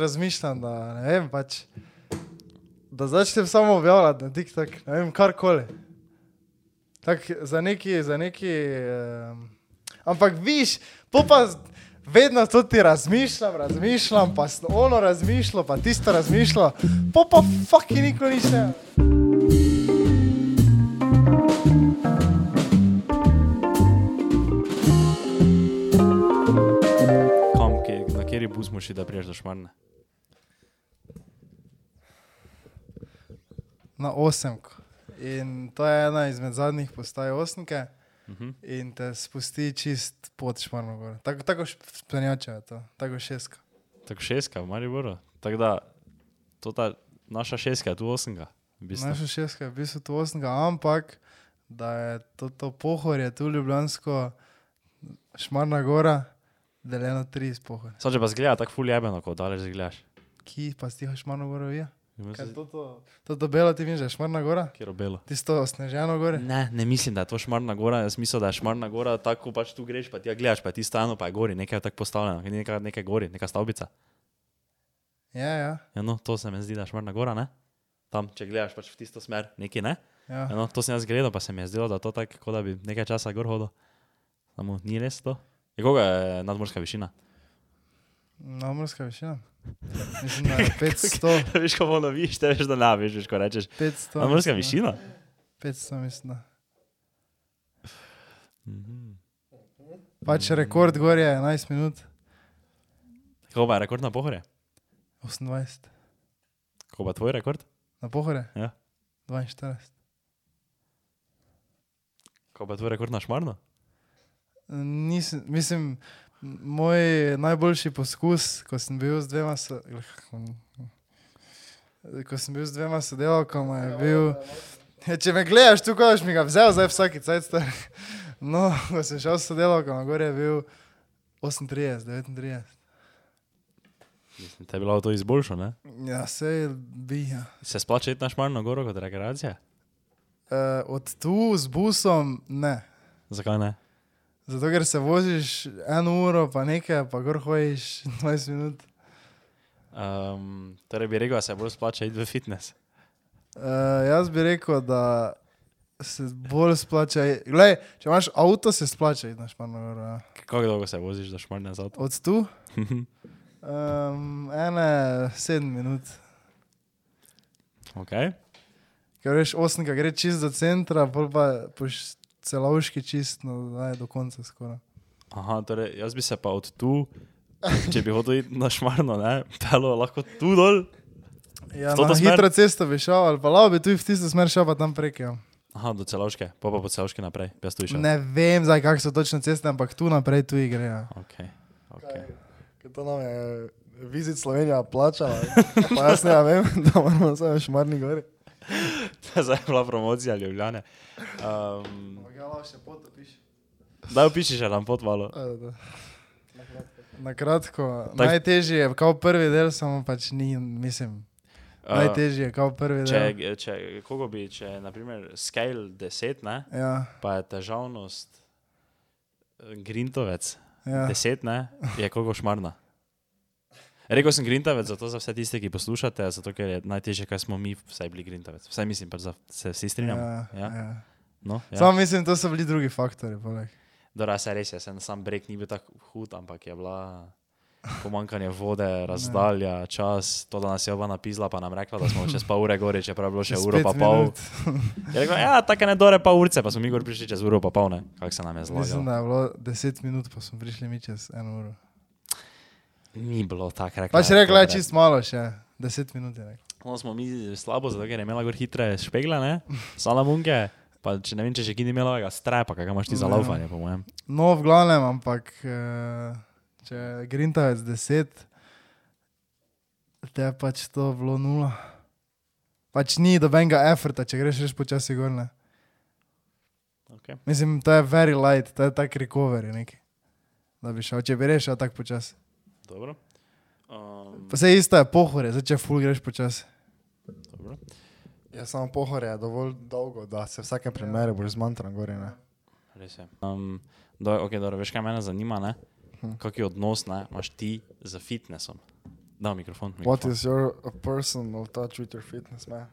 razmišljam, da ne vem, pač, da začnem samo objavljati na TikTok, ne vem, karkoli. Za neki, za neki, um, ampak viš, pa vedno to ti razmišljam, razmišljam, pa ono razmišljal, pa tisto razmišljal, po pa fucking nikoli nič kateri bus moš da priješ do šmarne? Na osemko. In to je ena izmed zadnjih postaj osemke Mhm. in te spusti čist pod šmarno gor. Tako, tako spenjače je to, tako šestka. Tako šestka v Mariboru. Tako da, to ta naša šestka je tu osemka. Naša šestka je v bistvu tu osemka, ampak da je to, to pohorje tu ljubljansko, šmarna gora, deljeno tri pohorja. Samo če pa zgleda tako ful jebeno, kot daleč zgledaš. Ki pa stiho šmarno goro je? Kaj Kaj to, to, to, to belo ti vidiš, je šmarna gora? Kjer obelo. Tisto sneženo gore? Ne, ne mislim, da je to šmarna gora. Jaz mislim, da je šmarna gora tako, pač tu greš, pa ti ja gledaš, pa ti stano, pa je gori, nekaj je tako postavljeno, nekaj, nekaj gori, neka stavbica. Ja, ja. Ja, no, to se mi zdi, da je šmarna gora, ne? Tam, če gledaš pač v tisto smer, neki ne. ja. Ja, no, to sem jaz gledal, pa se mi je zdelo, da to tako, kot da bi nekaj časa gor hodil. Samo ni res to. Je koga je nadmorska višina? Namorska višina. Mislim, da je 500. veš, ko ono viš, te veš, da ne veš, veš, ko rečeš. 500 Nadmorska višina? 500 mislim, da. Mhm. Pač rekord gor je 11 minut, Kako pa je rekord na pohore? 28. Kako pa tvoj rekord? Na pohore? Ja. 42. Kako pa tvoj rekord na šmarno? Nisem, mislim, moj najboljši poskus, ko sem bil z dvema, so, ko sem bil z dvema sodelavkama, je bil. Ja, če me gledaš, tu koš mi ga vzel, zdaj vsaki cajt star. No, ko sem šel s sodelavkama, gor je bil 38, 39. Mislim, te je bilo to izboljšano, ne? Ja, se bi. Ja. Se splača iti na šmarno goro kot rekreacija? Uh, od tu z busom ne. Zakaj ne? Zato, ker se voziš eno uro, pa nekaj, pa gor hojiš 20 minut. Um, torej bi rekel, da se bolj splača iti v fitness. Uh, jaz bi rekel, da se bolj splača. Glej, če imaš avto, se splača iti na šmarno. Ja. Kako dolgo se voziš do šmarne z avtom? Od tu? Um, ene sedem minut. okay. Ker veš, osmka gre čist do centra, pol pa poš celovški čist no, daj, do konca skoraj. Aha, torej jaz bi se pa od tu, če bi hotel iti na šmarno, ne, pelo lahko tu dol. Ja, To na smer? hitro cesto bi šel, ali pa lao bi tu v tisto smer šel, pa tam prek. Ja. Aha, do celovške, pa pa po celovški naprej, jaz tu išel. Ne vem, zdaj kak so točno ceste, ampak tu naprej tu igre. Ja. Okay. Okay. Ker to nam je vizit Slovenija plačala, pa jaz ne vem, da moramo samo šmarni gori. Zdaj je bila promocija Ljubljane. Um, Ja, lao še pot piše. daj opiši še nam potvalo. Na kratko, Tak- najtežje je kao prvi del, samo pač ni, mislim. Uh, Najtežje je kao prvi če, del. če, koliko bi, če naprimer scale 10, ne, Ja, pa je težavnost eh, Grintovec ja. 10, ne, je koliko šmarna. Rekel sem Grintovec, zato za vse tiste, ki poslušate, zato ker je najtežje, kaj smo mi vsaj bili Grintovec. Vsaj mislim, pa za, se vsi strinjamo. Ja, Ja? ja. No, ja. Samo mislim, to so bili drugi faktori. Dora, se res je, sem sam breg ni bil tako hud, ampak je bila pomankanje vode, razdalja, čas, to, da nas je oba napisala, pa nam rekla, da smo čez pol ure gori, čeprav je bilo še uro pa pol. Je rekla, ja, tako ne dore pa urce, pa smo mi gor prišli čez uro pa pol, ne, kako se nam je Mislim, zlagalo. da je bilo 10 minut, pa smo prišli mi čez eno uro. Ni bilo tako, rekla. Pač je, rekla je dobre. čist malo še, 10 minut je rekla. No, smo mi slabo, zato ker je imela gor hitre špegle, ne, salamunke, pa če ne vem, če še kini imela ovega strepa, kaj imaš ti za Ne. laufanje, po mojem. No, v glavnem, ampak eh, če je Grintavec 10, te je pač to bilo nula. Pač ni dobenega efforta, če greš res počasi gor. Ne. Okay. Mislim, to je very light, to je tak recovery neki. Da bi šel, če bi rešil tako počasi. Dobro. Um, Pa se isto je pohore, zdaj če full greš počasi. Ja, samo pohor je dovolj dolgo, da se v vsakem primeru boš zmantran gori. Ne? Res je. Um, do, okay, dobro, veš, kaj mene zanima, ne? Hm. Kak je odnos ne, imaš ti z fitnessom? Da, mikrofon. What mikrofon. is your personal touch with your fitness, man?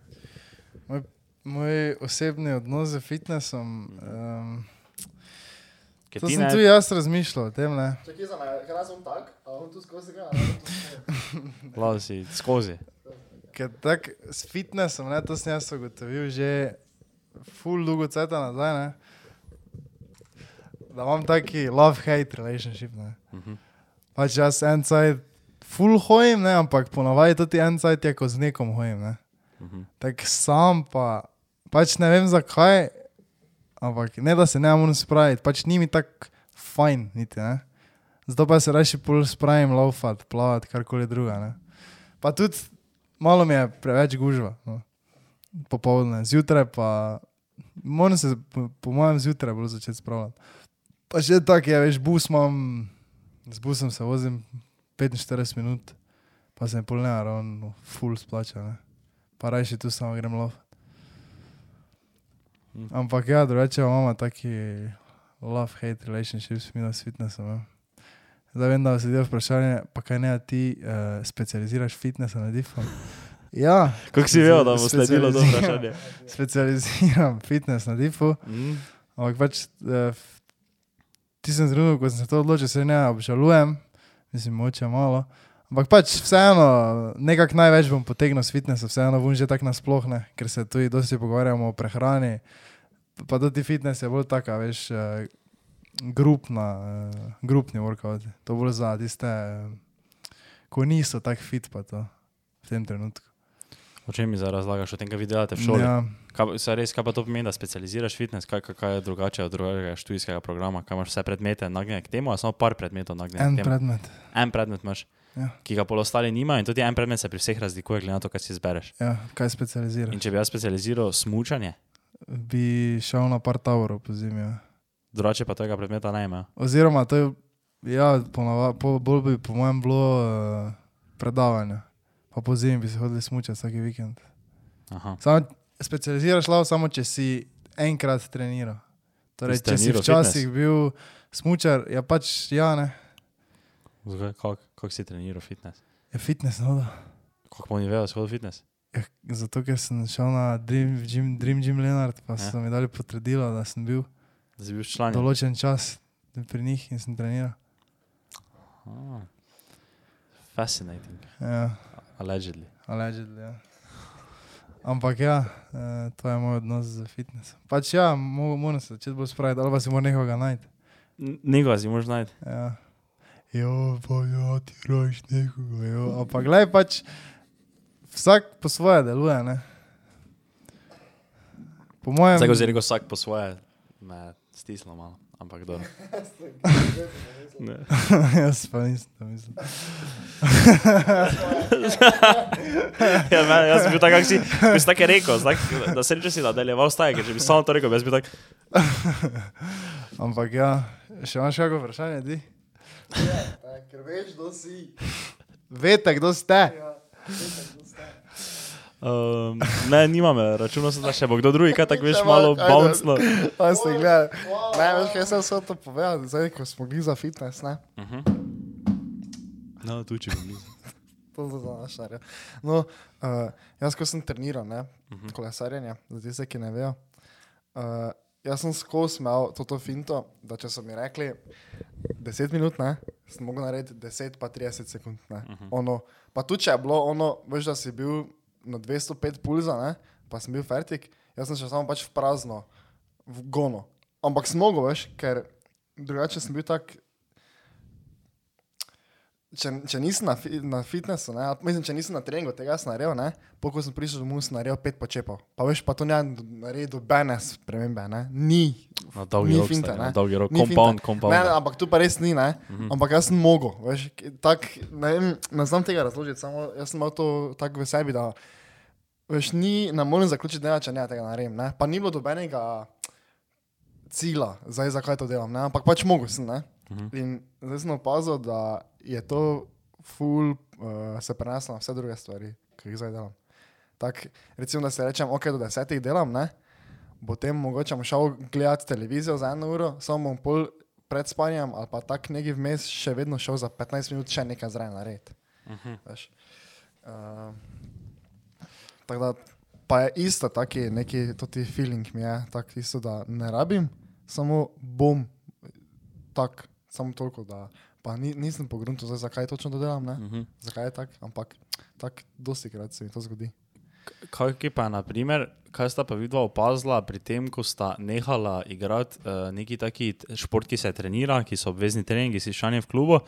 Moj osebni odnos z fitnessom. Um, to sem ne- tudi jaz razmišljal o tem. Ne? Čakaj za me, sem tak, a on tu skozi ga. Lahko si skozi. Ker tako s fitnessom, ne, to sem jaz ugotovil že full dolgo cajta nazaj. Ne? Da imam taki love-hate relationship. Ne? Mhm. Pač jaz en cajt full hojim, ne? ampak ponavadi tudi en cajt je, ko z nekom hojim. Ne? Mhm. Tako sam pa, pač ne vem zakaj, ampak ne da se ne morem spraviti, pač ni mi tako fajn, niti ne. Zato pa se raje pol spravim, laufat, plavat, karkoli druga. Ne. Pa tudi malo mi je preveč gužva, no. popoldne, zjutraj pa, moram se po, po mojem zjutraj bolj začeti spravljati. Pa še tako je, veš, bus imam, z busom se vozim 45 minut, pa se mi pol ne, ravno full splača. Ne. Pa raje tu samo grem lov. Mm. Ampak ja, drugače imamo taki love-hate relationships, mi s fitnessom. Ja. Zdaj vem, da se dio vprašanje, pa kaj ne, ti uh, specializiraš fitness na difu. Ja, Kako si vedel, da bo sledilo to vprašanje? specializiram fitness na difu, Mhm. ampak pač uh, ti sem trenutno, ko sem se to odločil, se ne obžalujem, mislim, moče malo. Ampak pač vseeno, nekako največ bom potegnil s fitnessom, vseeno bom že tako nasploh, ne, ker se tudi dosti pogovarjamo o prehrani. Pa tudi fitness je bolj taka, veš, eh, grupna, eh, grupni workout. To bolj za tiste, eh, ko niso tako fit pa to v tem trenutku. O čem mi zdaj razlagaš, o tem, kaj vi delate v šoli? Ja, Kaj, res, kaj pa to pomeni, da specializiraš fitness, kaj, kaj, kaj je drugače od drugega študijskega programa, kaj imaš vse predmete nagnjene k temu, a samo par predmetov nagnjenih en predmet. En predmet imaš, Ja. ki ga pol ostali nimajo in tudi en predmet se pri vseh razlikuje, glede na to, kaj si izbereš. Ja, kaj specializiraš? In če bi jaz specializiral smučanje, Bi šel na par tavorov po zimi. Ja. drugače pa tega predmeta ne imajo. Oziroma, to je, ja, ponava, po, bolj bi po mojem bilo uh, predavanje. Pa po zimi bi se hodili smučati vsak vikend. Aha. Samo specializiraš lav, samo če si enkrat treniral. Torej, če si včasih fitness? bil smučar, je pač ja, ne. Zakaj, kako kak si treniral fitness? Je fitness, no da. Kako pomeni vejo, shod fitness? Ja, zato, ker sem šel na Dream Gym, Dream Gym Leonard, pa Ja. ja. so mi dali potrdilo, da sem bil Da bil član. določen čas pri njih in sem treniral. Ah. Fascinating. Ja, Allegedly. allegedly, ja. Ampak ja, eh, to je moj odnos z fitnessom. Pač ja, mo moram se začeti bolj spraviti, ali pa si moram nekoga najti. Nekoga si moraš najti. Ja. Jo, pa ja, ti rajiš nekoga. Jo. Ampak gledaj, pač vsak po svoje deluje, ne. Po mojem. Zdaj, ko si rekel vsak po svoje, me stislo malo, ampak dobro. Ne. jaz pa nisem to mislil. ja, me, jaz sem bil tak, si, ko si tako rekel, znak, da se reče si nadaljeval staj, ker če bi samo to rekel, bi jaz bil tak, Ampak ja, še imaš kakšno vprašanje, ti? Ker veš, kdo si. Veste, kdo ste? um, ne, nimam, računal sem, da še bo kdo drugi, kaj tako veš, malo bouncno. Pa ste gledali. Ne, veš, kaj sem vse to povedal, zdaj, ko smo bili za fitness, ne? No, tu če bi bil. To je za našarja. No, uh, jaz, ko sem treniral, ne, kolesarjenje, za tiste, ki ne vejo, uh, jaz sem skozi imel to finto, da če so mi rekli 10 minut, ne, sem mogel narediti 10 pa 30 sekund, ne. Ono, pa tudi če je bilo ono, veš, da si bil na 205 pulza, ne, pa sem bil fertik, jaz sem še samo pač v prazno, v gono. Ampak sem mogel, veš, ker drugače sem bil tak, če, če nisem na, fi, na fitnessu, ne, mislim, če nisem na treningu tega sem naredil, ne, poko sem prišel domov, sem naredil pet počepov. Pa veš, pa to ne naredi dobene spremembe, ne, ni. Na dolgi rok, finta, ne. na dolgi rok, compound, compound. Ne, ampak tu pa res ni, ne, mm -hmm. ampak jaz sem mogel, veš, tak, ne, vem, ne znam tega razložiti, samo jaz sem imel to tako v sebi, da veš, ni, ne morem zaključiti dneva, če ne tega naredim, ne, pa ni bilo dobenega cilja, zdaj zakaj to delam, ne? ampak pač mogel sem. Ne? In zdaj sem opazil, da je to ful uh, se preneslo na vse druge stvari, ki jih zdaj delam. Tak, recimo, da se rečem, ok, do desetih delam, ne? potem mogoče bom šel gledati televizijo za eno uro, samo bom pol pred spanjem ali pa tak nekaj vmes še vedno šel za 15 minut še nekaj zraven narediti. veš. Uh, tako da, pa je isto taki neki toti feeling mi je, tako isto, da ne rabim, samo bom tak, samo toliko, da pa ni, nisem pogrunil, zakaj točno to delam, ne? Mhm. zakaj je tako, ampak tako dosti krat se mi to zgodi. Kaj pa, naprimer, kaj sta pa vidva opazila pri tem, ko sta nehala igrati uh, neki taki šport, ki se trenira, ki so obvezni treningi, si šanje v klubu,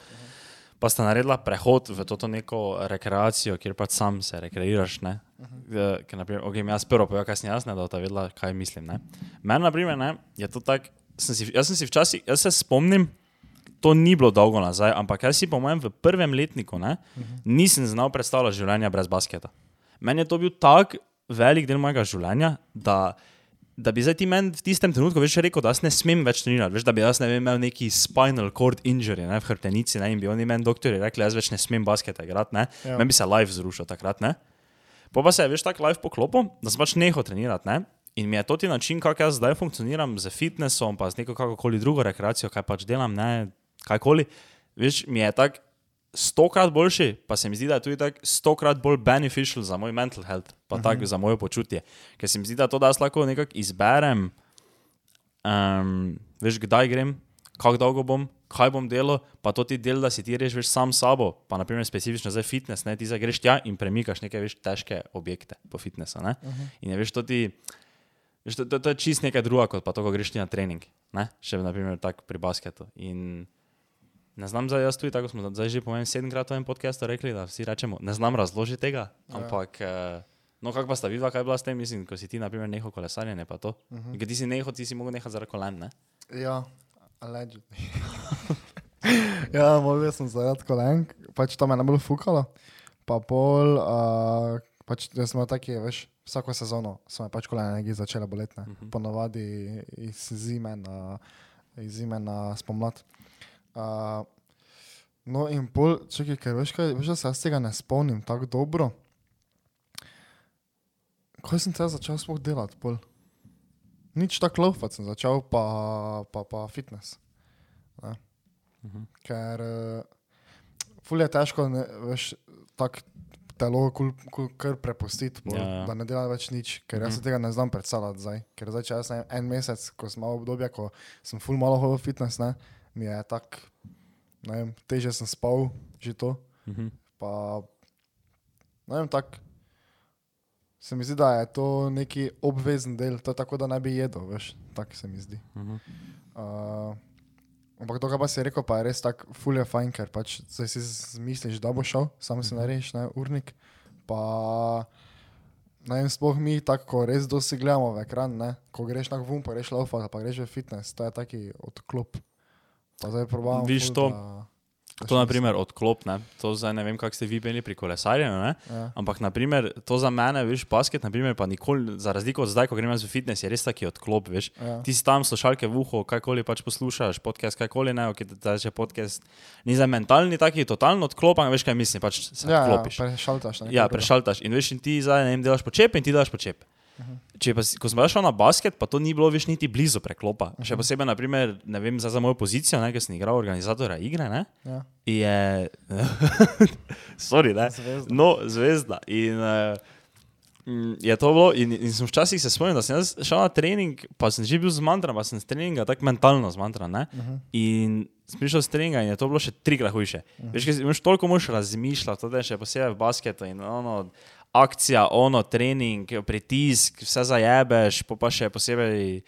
pa sta naredila prehod v to neko rekreacijo, kjer pač sam se rekreiraš. Ne? Uh, ker, naprimer, okay, jaz prvo povem, kaj sem jaz, ne, da bosta vedela, kaj mislim. Ne? Meni, naprimer, ne, je to tako, jaz sem si včasih, jaz se spomnim, to ni bilo dolgo nazaj, ampak jaz si po mojem v prvem letniku ne, nisem znal predstavljati življenja brez basketa. Meni je to bil tak velik del mojega življenja, da, da bi zdaj ti meni v tistem trenutku več rekel, da jaz ne smem več trenirati, veš, da bi jaz ne vem, imel neki spinal cord injury ne, v hrbtenici ne, in bi oni meni doktori rekli, jaz več ne smem basketa igrati, ne. Ja. Meni bi se live zrušil takrat, ne. Po pa se je veš tako live poklopil, da sem pač nehal trenirati, ne. In mi je to ti način, kako jaz zdaj funkcioniram z fitnessom, pa z neko kakokoli drugo rekreacijo, kaj pač delam, ne, kajkoli. Veš, mi je tako stokrat boljši, pa se mi zdi, da je tudi tako stokrat bolj beneficial za moj mental health, pa tako uh -huh. za moje počutje. Ker se mi zdi, da to, da jaz lahko nekako izberem, um, veš, kdaj grem, kako dolgo bom, kaj bom delal, pa to ti del, da si ti rečeš sam sabo, pa naprimer specifično za fitness, ne, ti zdaj greš tja in premikaš neke veš, težke objekte po fitnessu. ne. In je veš, to ti. Veš, to, to, to je čist nekaj druga, kot pa to, ko greš ti na trening. Ne? Še naprimer tako pri basketu. In ne znam zdaj, jaz tudi tako smo zdaj že po mojem sedemkrat v enem podkastu rekli, da vsi rečemo, ne znam razložiti tega, ampak. Ja. No, kako pa sta videla, kaj je bila s tem, mislim, ko si ti, na primer, nehal kolesarjenje, pa to. Uh -huh. Ker ti si nehal, ti si mogel nehati zaradi kolen, ne? Ja, allegedly. ja, mogel sem zaradi kolenk, pač to me ne bo fukalo. Pa pol, uh, pač jaz sem taki, veš, vsako sezono so me pač kolena nekje začele boleti, ne. Ponovadi iz zime na, iz zime na spomlad. Uh, no in pol, čakaj, ker veš kaj, veš, da se jaz tega ne spomnim tako dobro. Kaj sem te začel sploh delati, pol? Nič tako laufati sem začel, pa, pa, pa fitness. Ne. Ker uh, ful je težko, ne, veš, tako telo kul, kul, kar prepustiti, pol, Ja, ja. da ne dela več nič, ker jaz si tega ne znam predstavljati zdaj. Ker zdaj, če jaz sem en mesec, ko sem imel obdobje, ko sem ful malo hodil fitness, ne, mi je tako, ne vem, teže sem spal, že to. Mhm. Pa, ne vem, tako. Se mi zdi, da je to neki obvezen del, to je tako, da ne bi jedel, veš, tako se mi zdi. Mhm. Uh, ampak to, kar pa si rekel, pa je res tako, ful je fajn, ker pač si zmisliš, da bo šel, samo si narediš, ne, urnik. Pa, ne vem, sploh mi tako, ko res dosti gledamo v ekran, ne, ko greš na vum, pa greš laufati, pa greš v fitness, to je taki odklop. Pa zdaj probavam. Viš to, da- To, na primer, odklop, ne? to zdaj ne vem, kako ste vi imeli pri kolesarjenju, ne? Ja. ampak naprimer, to za mene, veš, basket, naprimer, pa nikoli, za razliko od zdaj, ko grem v fitness, je res taki odklop, veš. Ja. Ti si tam slušalke v uho, kajkoli pač poslušaš, podcast, kajkoli ne, ok, da že podcast. Ni za mentalni taki totalno odklop, ampak veš, kaj mislim, pač se Ja, ja, odklopiš. prešaltaš. na neko Ja, prešaltaš in veš, in ti zdaj ne vem, delaš počep in ti delaš počep. Če pa, ko sem šel na basket, pa to ni bilo več niti blizu preklopa. Še posebej, naprimer, ne vem, za, za mojo pozicijo, ne, ker sem igral organizatora igre, ne, Ja. je. Sorry, ne. Zvezda. No, zvezda. In, uh, je to bilo, in, in sem včasih se spomnil, da sem šel na trening, pa sem že bil zmantran, pa sem z treninga tako mentalno zmantran. Ne? Mhm. In sem prišel z treninga in je to bilo še trikrat hujše. Veš, ker si- imaš toliko moš razmišljati, to je še posebej v basketu in ono. Akcija, ono, trening, pritisk, vse zajebeš, pa, pa še posebej,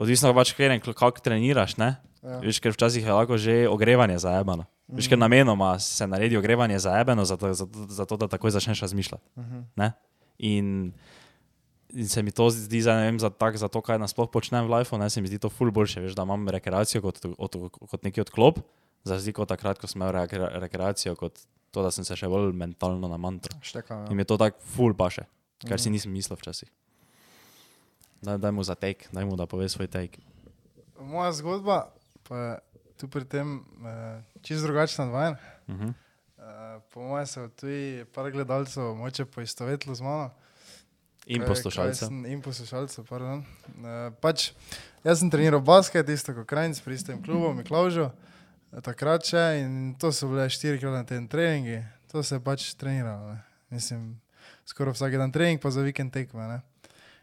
odvisno pač, kako treniraš. Ne? Ja. Veš, ker včasih je lahko že ogrevanje zajebano. Veš, ker namenoma se naredi ogrevanje zajebano, zato, zato, zato da takoj začneš razmišljati. Ne? In, in se mi to zdi, ne vem, za, tak, za to, kaj nasploh počnem v lifeu, ne, se mi zdi to ful boljše, veš, da imam rekreacijo kot, od, kot neki odklop, za razliko od takrat, ko sem imel rekre, rekreacijo kot to, da sem se še bolj mentalno namantral. Šteka, In mi je to tako ful paše, kar si nisem mislil včasih. Daj, daj mu za tek, daj mu da pove svoj tek. Moja zgodba pa je tu pri tem uh, čist drugačna od vajna. Uh -huh. Uh, po mojem se tudi par gledalcev moče poistovetilo z mano. In poslušalcev. In poslušalcev, pardon. Uh, pač, jaz sem treniral basket, isto kot Krajnc, pri istem klubu, Miklaužu, takrat še in to so bile štiri krat na teden treningi, to se je pač treniralo. Ne. Mislim, skoraj vsak dan trening, pa za vikend tekme. Ne.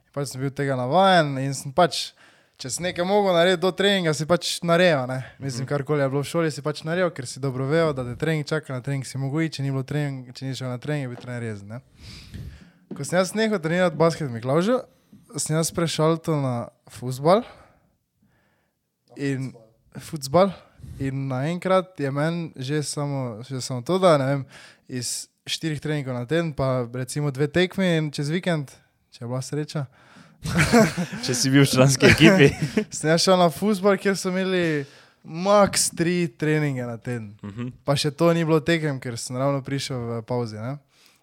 In pač sem bil tega navajen in sem pač, če si nekaj mogel narediti do treninga, si pač naredil. Ne. Mislim, karkoli je bilo v šoli, si pač naredil, ker si dobro vejo, da te trening čaka na trening, si mogel iti, če ni bilo trening, če ni šel na trening, bil trener ne. Ko sem jaz nehal trenirati basket v Miklaužu, sem jaz prešel to na futbal. In futbal. In naenkrat je meni že samo, že samo to, da vem, iz štirih treningov na teden, pa recimo dve tekmi in čez vikend, če je bila sreča. Če si bil v članski ekipi. Sem jaz šel na futbal, kjer so imeli max tri treninge na teden. Mhm. Pa še to ni bilo tekem, ker sem ravno prišel v pauzi. Ne?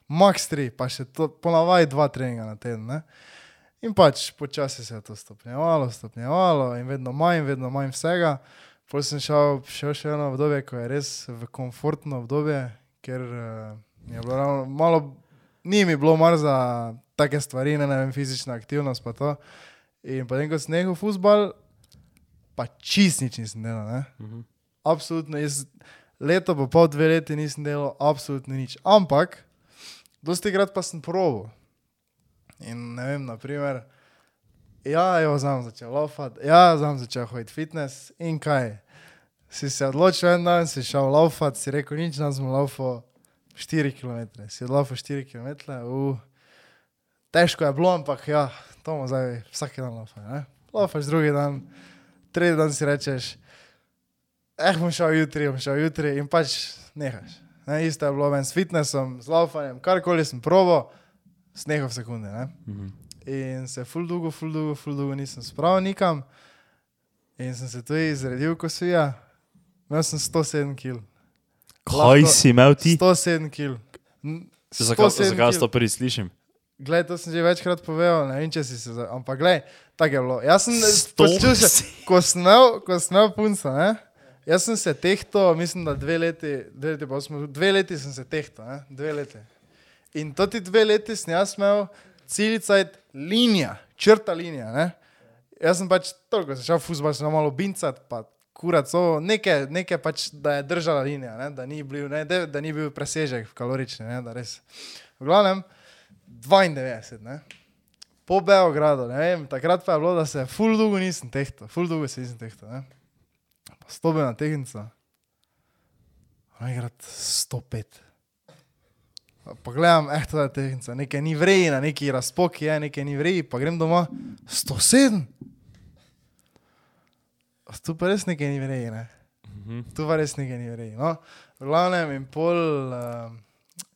Max tri, pa še to ponavadi dva treninga na teden. Ne? In pač počasi se je to stopnjevalo, stopnjevalo in vedno manj, vedno manj vsega. Potem sem šel, šel še eno obdobje, ko je res v komfortno obdobje, ker uh, je bilo ravno malo, ni mi bilo mar za take stvari, ne, ne vem, fizična aktivnost pa to. In potem, ko sem nehal futbal, pa čist nič nisem delal. Ne? Mhm. Absolutno, jaz leto pa pol, dve leti nisem delal, absolutno nič. Ampak, dosti krat pa sem proval. In ne vem, naprimer, ja, jo, znam začel laufati, ja, znam začel hoditi fitness in kaj. Si se odločil en dan, si šel laufati, si rekel, nič, nam smo laufali 4 km. Si odlaufal 4 km, uh, težko je bilo, ampak ja, to bomo zdaj vsak dan laufali. Laufaš drugi dan, tretji dan si rečeš, eh, bom šel jutri, bom šel jutri in pač nehaš. Ne, isto je bilo meni s fitnessom, z laufanjem, karkoli sem probo, snehal v sekunde. Ne? Mhm. In se ful dolgo, ful dolgo, ful dolgo nisem spravil nikam. In sem se tudi izredil, ko si ja. Imel sem 107 kg. Kaj Lahko- si imel ti? 107 kg. Zakaj zakaj to prvi slišim? Glej, to sem že večkrat povedal, ne vem, če si se. za- Ampak glej, tako je bilo. Jaz sem, si- ko sem imel, ko sem imel punca, ne? Jaz sem se tehto, mislim, da dve leti, dve leti, smo, dve leti sem se tehto, ne? dve leti. In to ti dve leti sem jaz imel ciljcajt linija, črta linija. Ne? Jaz sem pač toliko, sem šel v fuzbol, sem malo bincat, pa kurat, so nekaj, nekaj pač, da je držala linija, ne? da ni bil, ne? da, ni bil presežek kalorični, ne? da res. V glavnem, 92, ne? po Beogradu, ne vem, takrat pa je bilo, da se ful dolgo nisem tehto, ful dolgo se nisem tehto. Ne? Pa stopil na tehnico, najkrat 105. Pa Pogledam, eh, to je tehnica, nekaj ni vreji, na neki razpok je, nekaj ni vreji, pa grem domov, 107. Tu pa res nekaj ni vreji, ne. Mhm. Tu pa res nekaj ni vreji. No, v glavnem in pol uh,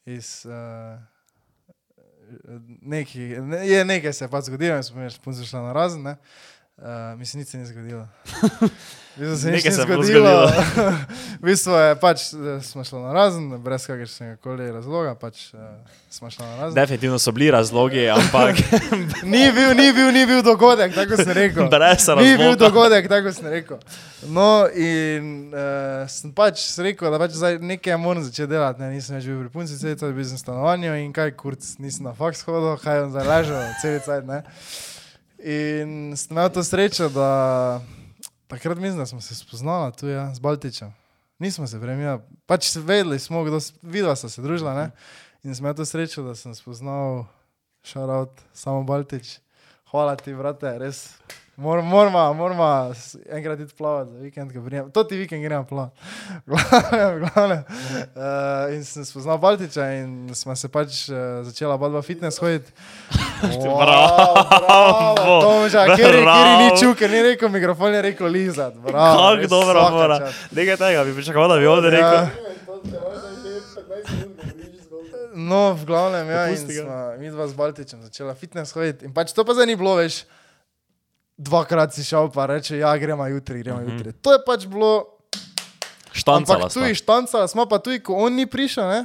iz. Uh, Neki, ne, je nekaj se je pač zgodilo, in smo pač punce šli na razen, ne. Uh, mislim, nič se ni zgodilo. Bistvu se nič ni zgodilo. zgodilo. v bistvu je pač, eh, smo šli na razen, brez kakršnega koli razloga, pač uh, smo šli na razen. Definitivno so bili razlogi, ampak Ni bil, ni bil, ni bil dogodek, tako sem rekel. brez Ni bil razloga. dogodek, tako sem rekel. No, in uh, sem pač rekel, da pač zdaj nekaj moram začeti delati. Ne? Nisem več bil pri punci, cel cel bil sem v stanovanju in kaj kurc, nisem na faks hodil, kaj bom zdaj ležal, cel cel ne. In sem imel to srečo, da takrat mislim, da smo se spoznala tu ja, z Baltičem. Nismo se premijali, pač vedeli smo, kdo, s- vidva sta se družila, ne. In sem imel to srečo, da sem spoznal Šarovt, samo Baltič. Hvala ti, brate, res. Mor- Moramo, moramo s- enkrat iti plavati za vikend, ko prijem. To ti vikend gremo plavati. Glavne, glavne. Uh, in sem spoznal Baltiča in smo se pač uh, začela oba dva fitness hoditi. Bravo, Tomža, ker je bravo. ni čul, ker ni rekel mikrofon, je rekel lizat. Bravo, Kako dobro mora. Nekaj tega bi pričakoval, da bi ovdje Ja. rekel. No, v glavnem, ja, in smo mi dva z Baltičem začela fitness hoditi. In pač to pa zdaj ni bilo več. Dvakrat si šel, pa reče, ja, gremo jutri, gremo Mhm. jutri. To je pač bilo. Štancala Ampak tu je štancala, smo pa tudi, ko on ni prišel, ne?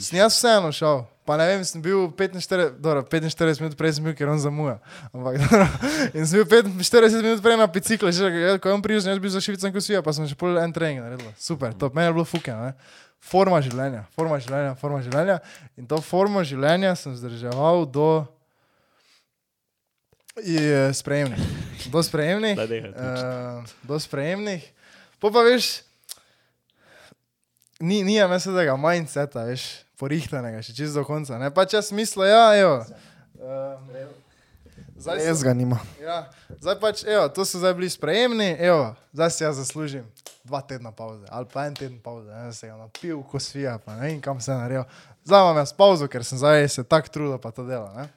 Sem jaz vseeno šel. Pa ne vem, sem bil 45, dobro, 45 minut prej, sem bil, ker on zamuja. Ampak, dobro. In sem bil 45 minut prej na biciklu, že ko je on prišel, jaz bil za šivicem kosija, pa sem še pol en trening naredil. Super, to meni je bilo fuke, ne? Forma življenja, forma življenja, forma življenja. In to formo življenja sem zdrževal do je, sprejemnih. Do sprejemnih. Daj, nehaj, Uh, do sprejemnih. Po pa veš, ni, ni imel tega mindseta, veš. porihtanega, še čez do konca. Ne? Pač jaz mislil, ja, evo. Um, zdaj, sem, ga nima. ja, zdaj pač, evo, to so zdaj bili sprejemni, evo, zdaj si jaz zaslužim dva tedna pauze ali pa en teden pauze, ne se ga napil, ko svija, pa ne vem kam se je naredil. Zdaj imam jaz pauzo, ker sem zdaj se tako trudil, pa to dela. Ne?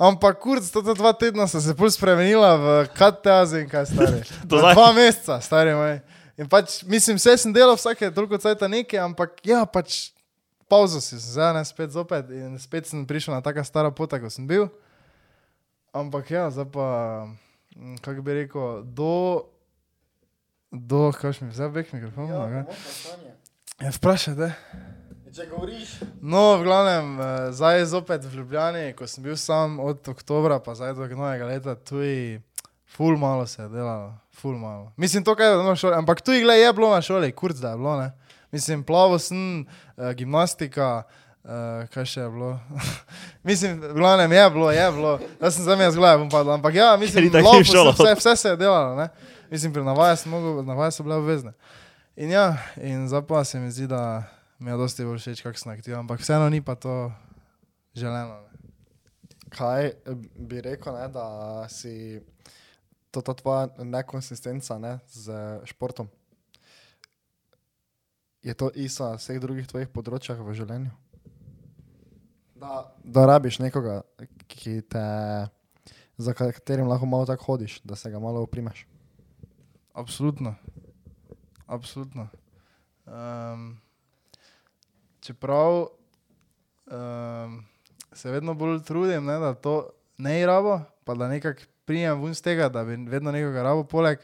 Ampak kurc, to dva tedna sem se bolj spremenila v kateazi in kaj stari. Dva meseca, stari moj. In pač, mislim, vse sem delal vsake toliko cajta nekaj, ampak ja, pač pauzo si zdaj ne spet zopet in spet sem prišel na taka stara pota, kot sem bil. Ampak ja, zdaj pa, mm, kako bi rekel, do, do, kaj še mi zdaj bek mikrofon? Ja, ja, vprašaj, da. Če govoriš, No, v glavnem, eh, zdaj je zopet v Ljubljani, ko sem bil sam od oktobra, pa zdaj do novega leta, tu je ful malo se je delalo, ful malo. Mislim, to, kaj je bilo na šoli, ampak tu je bilo na šoli, kurc da je bilo, ne. Mislim, plavo sem, uh, gimnastika, uh, kaj še je bilo. mislim, v glavnem je bilo, je bilo, da sem za me zgleda, bom padel, ampak ja, mislim, šolo. sem, vse, vse se je delalo, ne. Mislim, pri navaja sem mogel, navaja so bile obvezne. In ja, in zdaj pa se mi zdi, da mi je dosti bolj všeč, kako sem aktiven, ampak vseeno ni pa to želeno. Ne. kaj eh, bi rekel, ne, da si to ta tvoja nekonsistenca ne, z športom? Je to isto na vseh drugih tvojih področjah v življenju? Da, da rabiš nekoga, ki te, za katerim lahko malo tako hodiš, da se ga malo oprimeš. Absolutno. Absolutno. Um, čeprav um, se vedno bolj trudim, ne, da to ne rabo, pa da nekako prijem ven z tega, da bi vedno nekoga rabo poleg,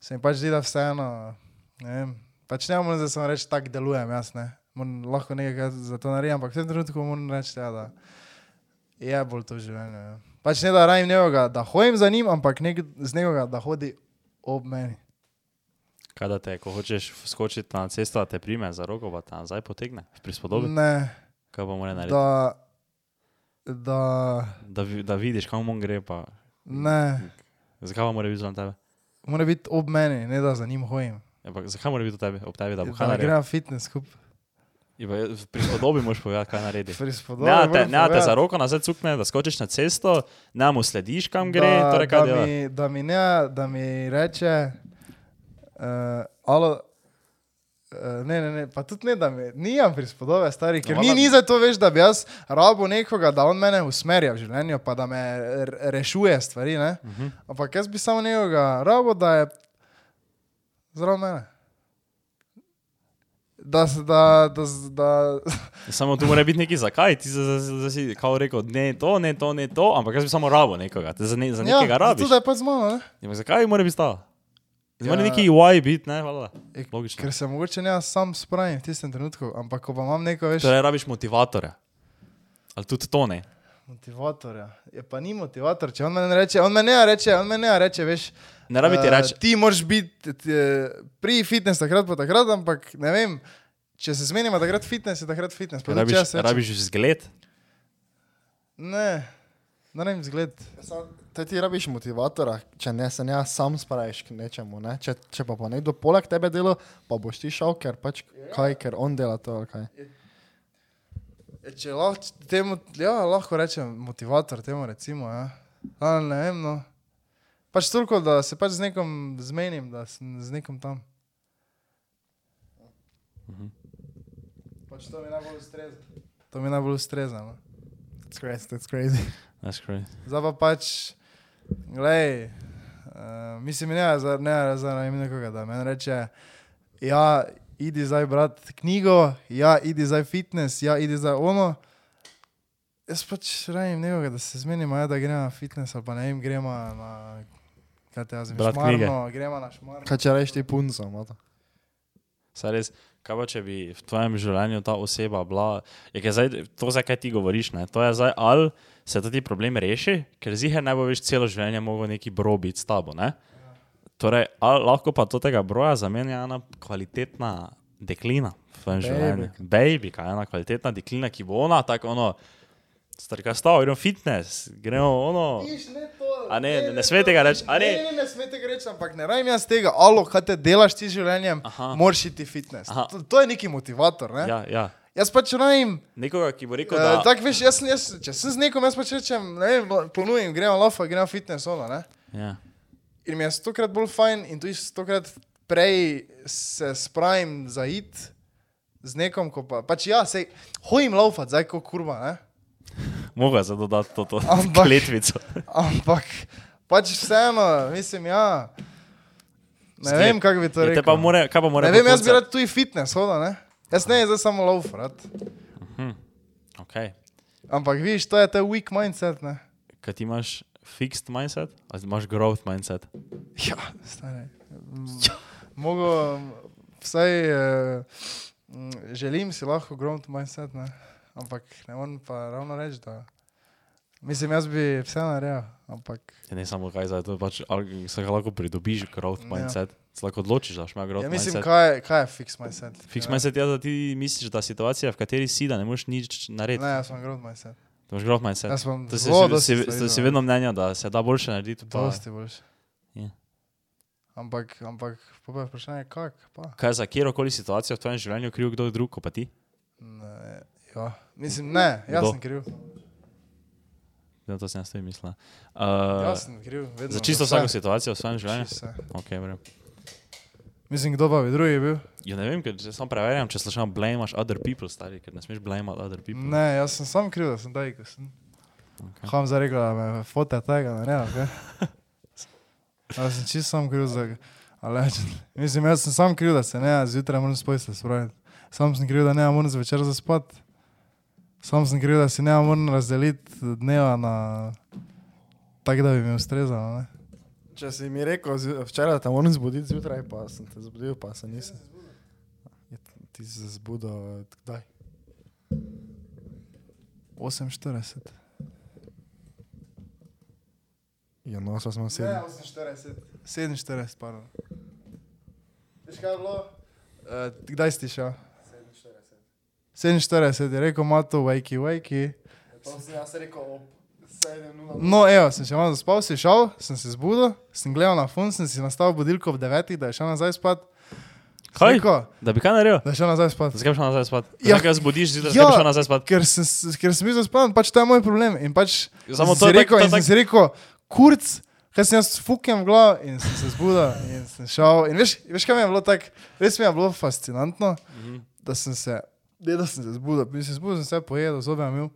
se mi pač zdi, da vseeno, ne vem, pač ne morem zdaj samo reči, tako delujem jaz, ne. Moram lahko nekaj za to naredim, ampak v tem trenutku moram reči, ja, da je bolj to življenje. Ja. Pač ne da rajem nekoga, da hodim za njim, ampak nek, z nekoga, da hodi ob meni. Kaj da te, ko hočeš skočiti na cesto, te prime za roko, pa te nazaj potegne, prispodobi. Ne, Kaj pa mora narediti? da, da, Da, da vidiš, kam on gre, pa ne, zakaj mora biti zraven tebe? mora biti ob meni, ne da za njim hodim. Ja, pa zakaj mora biti tebi, ob tebi da bo kaj naredil? gremo fitness skupaj. Ja, prispodobi moraš povedati, kaj naredi. Ne, te, ne, te za roko nazaj cukne, da skočiš na cesto, ne mu slediš, kam gre, da, torej da, mi, da, mi ne, da mi reče, uh, alo, uh, ne, ne, ne, pa tudi ne, da mi, nimam prispodobe, stari, ker No, ni, ni za to, veš, da bi jaz rabo nekoga, da on mene usmerja v življenju, pa da me rešuje stvari, ne. Uh -huh. Ampak jaz bi samo nekoga rabo, da je zraven mene. Da, da, da, da, Samo tu mora biti neki zakaj, ti si kao rekel, ne to, ne to, ne to, ampak jaz bi samo rabo nekoga, za, ne, za nekega ja, rabiš. zato, je pa z mano, ne? Ja, zakaj mora biti ta? Mora Ja. neki UI biti, ne, hvala. E, Logično. Ker se mogoče ne sam spravim v tistem trenutku, ampak ko pa imam neko več Torej rabiš motivatorja. Ali tudi to ne? motivatorja, je pa ni motivator, če on meni reče, on meni ne reče, on meni ne reče, veš. Ne rabi ti eh, reči, Ti moraš biti eh, pri fitness takrat pa takrat, ampak ne vem, če se zmenimo takrat fitness, je takrat fitness. Pa če rabiš, rabiš zgled. Ne, ne vem zgled. Te ti rabiš motivatora, če ne se ne sam spraviš k nečemu. Ne? Če, če pa, pa nekdo poleg tebe dela, pa boš ti šel, ker pač kaj, ker on dela to. Kaj. Če lahko temu, ja, lahko rečem motivator temu recimo, ja. Ali ne vem, no. Pač toliko, da se pač z nekom zmenim, da sem z nekom tam. Mhm. Pač to mi najbolj ustreza. To mi najbolj ustreza. No. That's crazy, that's crazy. Zdaj pa pač, glej, uh, mislim, ne, za, ne, za ne nekoga, da meni reče, ja, idi zdaj brat knjigo, ja, idi zdaj fitness, ja, idi zdaj ono. Jaz pač rajem nekoga, da se zmenimo, ja, da gremo na fitness ali pa ne vem, gremo na, kaj te jaz vem, Brat knjige. šmarno, gremo na šmarno. Kaj če rečeš ti punco, mata? Saj res, kaj pa če bi v tvojem življenju ta oseba bila, je kaj zdaj, to zdaj, kaj ti govoriš, ne? to je zdaj, ali se ta ti problem reši, ker zihe ne bo več celo življenje mogel neki bro biti s tabo, ne? Torej, lahko pa to tega broja zamenja ena kvalitetna deklina v tvojem Baby. življenju. Baby, kaj ena kvalitetna deklina, ki bo ona, tako ono, starka stav, gremo fitness, gremo ono. Viš, ne to, A ne, ne, ne sme tega reči, a ne? Ne, ne, ne sme tega reči, ampak ne rajem jaz tega, alo, kaj te delaš ti z življenjem, Aha. moraš iti fitness. Aha. To, to je neki motivator, ne? Ja, ja. Jaz pač ne vem. Nekoga, ki bo rekel, Uh, da tak, veš, jaz, sem- jaz, če sem z nekom, jaz pač rečem, ne vem, ponujem, gremo lofa, gremo fitness, ono, ne. Ja. In mi je stokrat bolj fajn in tudi stokrat prej se spravim za it z nekom, ko pa, pač ja, sej, hojim laufat, zdaj ko kurva, ne. Moga za dodati to, to Ampak- kletvico. Ampak pač vseeno, mislim, ja. Ne Zgled. vem, kako bi to Ja, rekel. te pa more, pa mora Ne vem, jaz bi rad tudi fitness, hoda, ne. Jaz ne, zdaj samo lauf, rad. Okay. Ampak vidiš, to je ta weak mindset, ne. Kaj ti imaš fixed mindset ali imaš growth mindset? Ja, stane. Mogo, vsaj uh, želim si lahko growth mindset, ne. Ampak ne morem pa ravno reči, da. Mislim, jaz bi vse naredil, ampak Ja, ne samo kaj za to, pač ali se ga lahko pridobiš growth Ja. Se lahko odločiš, da imaš growth ja, mislim, mindset. kaj, kaj je fix mindset? Fix ja. mindset je, da ti misliš, da situacija, v kateri si, da ne moreš nič narediti. Ne, jaz sem growth mindset. To imaš growth mindset. Jaz sem To si, si, si, si, si vedno mnenja, da se da boljše narediti. Pa, Dosti boljše. Ja. Ampak, ampak, pa pa je vprašanje, kak, pa. kaj za kjerkoli situacijo v tvojem življenju kriv kdo drug, kot pa ti? Ne, ja. Mislim, ne, jaz Kdo? sem kriv. Ja, to sem jaz tudi mislil. Jaz Uh, sem kriv, vedno. za čisto vse. vsako situacijo v svojem življenju? Čisto vse. Okay, redu. Mislim, kdo pa bi drugi bil? ja, ne vem, ker če samo preverjam, če slušam blamaš other people, stari, ker ne smeš blamat other people. Ne, jaz sem sam kriv, da sem taj, ko sem. Okay. Ham za rekel, da me fote tega, ne, ne, okay? Jaz sem čisto sam kriv za... Ale, mislim, jaz sem sam kriv, da se ne, zjutraj moram spojiti, spraviti. Sam sem kriv, da ne moram zvečer zaspati. Sam sem kriv, da si ne moram razdeliti dneva na... Tako, da bi mi ustrezalo, ne. Če si mi rekel včeraj, te moram zbuditi zjutraj, pa sem te zbudil, pa se nisem. Ja, Ti si se zbudil kdaj? 48. Ja, no, sva smo sedeli. 48. 47, pardon. Veš kaj je bilo? Uh, kdaj si šel? 47 je rekel, ima to wakey, wakey. To sem jaz rekel 7.00. No, evo, sem še malo zaspal, si šel, sem se zbudil, sem gledal na fun, sem si nastavil budilko ob 9, da je šel nazaj spat. Kaj? Rekel, Da bi kaj naredil? da je šel nazaj spat. Zakaj bi šel nazaj spat? Ja. Ja. Zakaj zbudiš, zjutraj Ja. ja. bi šel nazaj spat? Ker sem, ker sem bil zaspan, pač to je moj problem. In pač Samo to je tak- rekel, to je in sem tak- si rekel, kurc, kaj sem jaz fukem v glav in sem se zbudil in sem šel. In veš, veš kaj mi je bilo tako, res mi je bilo fascinantno, Mhm. da sem se, ne, da sem se zbudil, mislim, zbudil sem se, pojedel, zobe imel,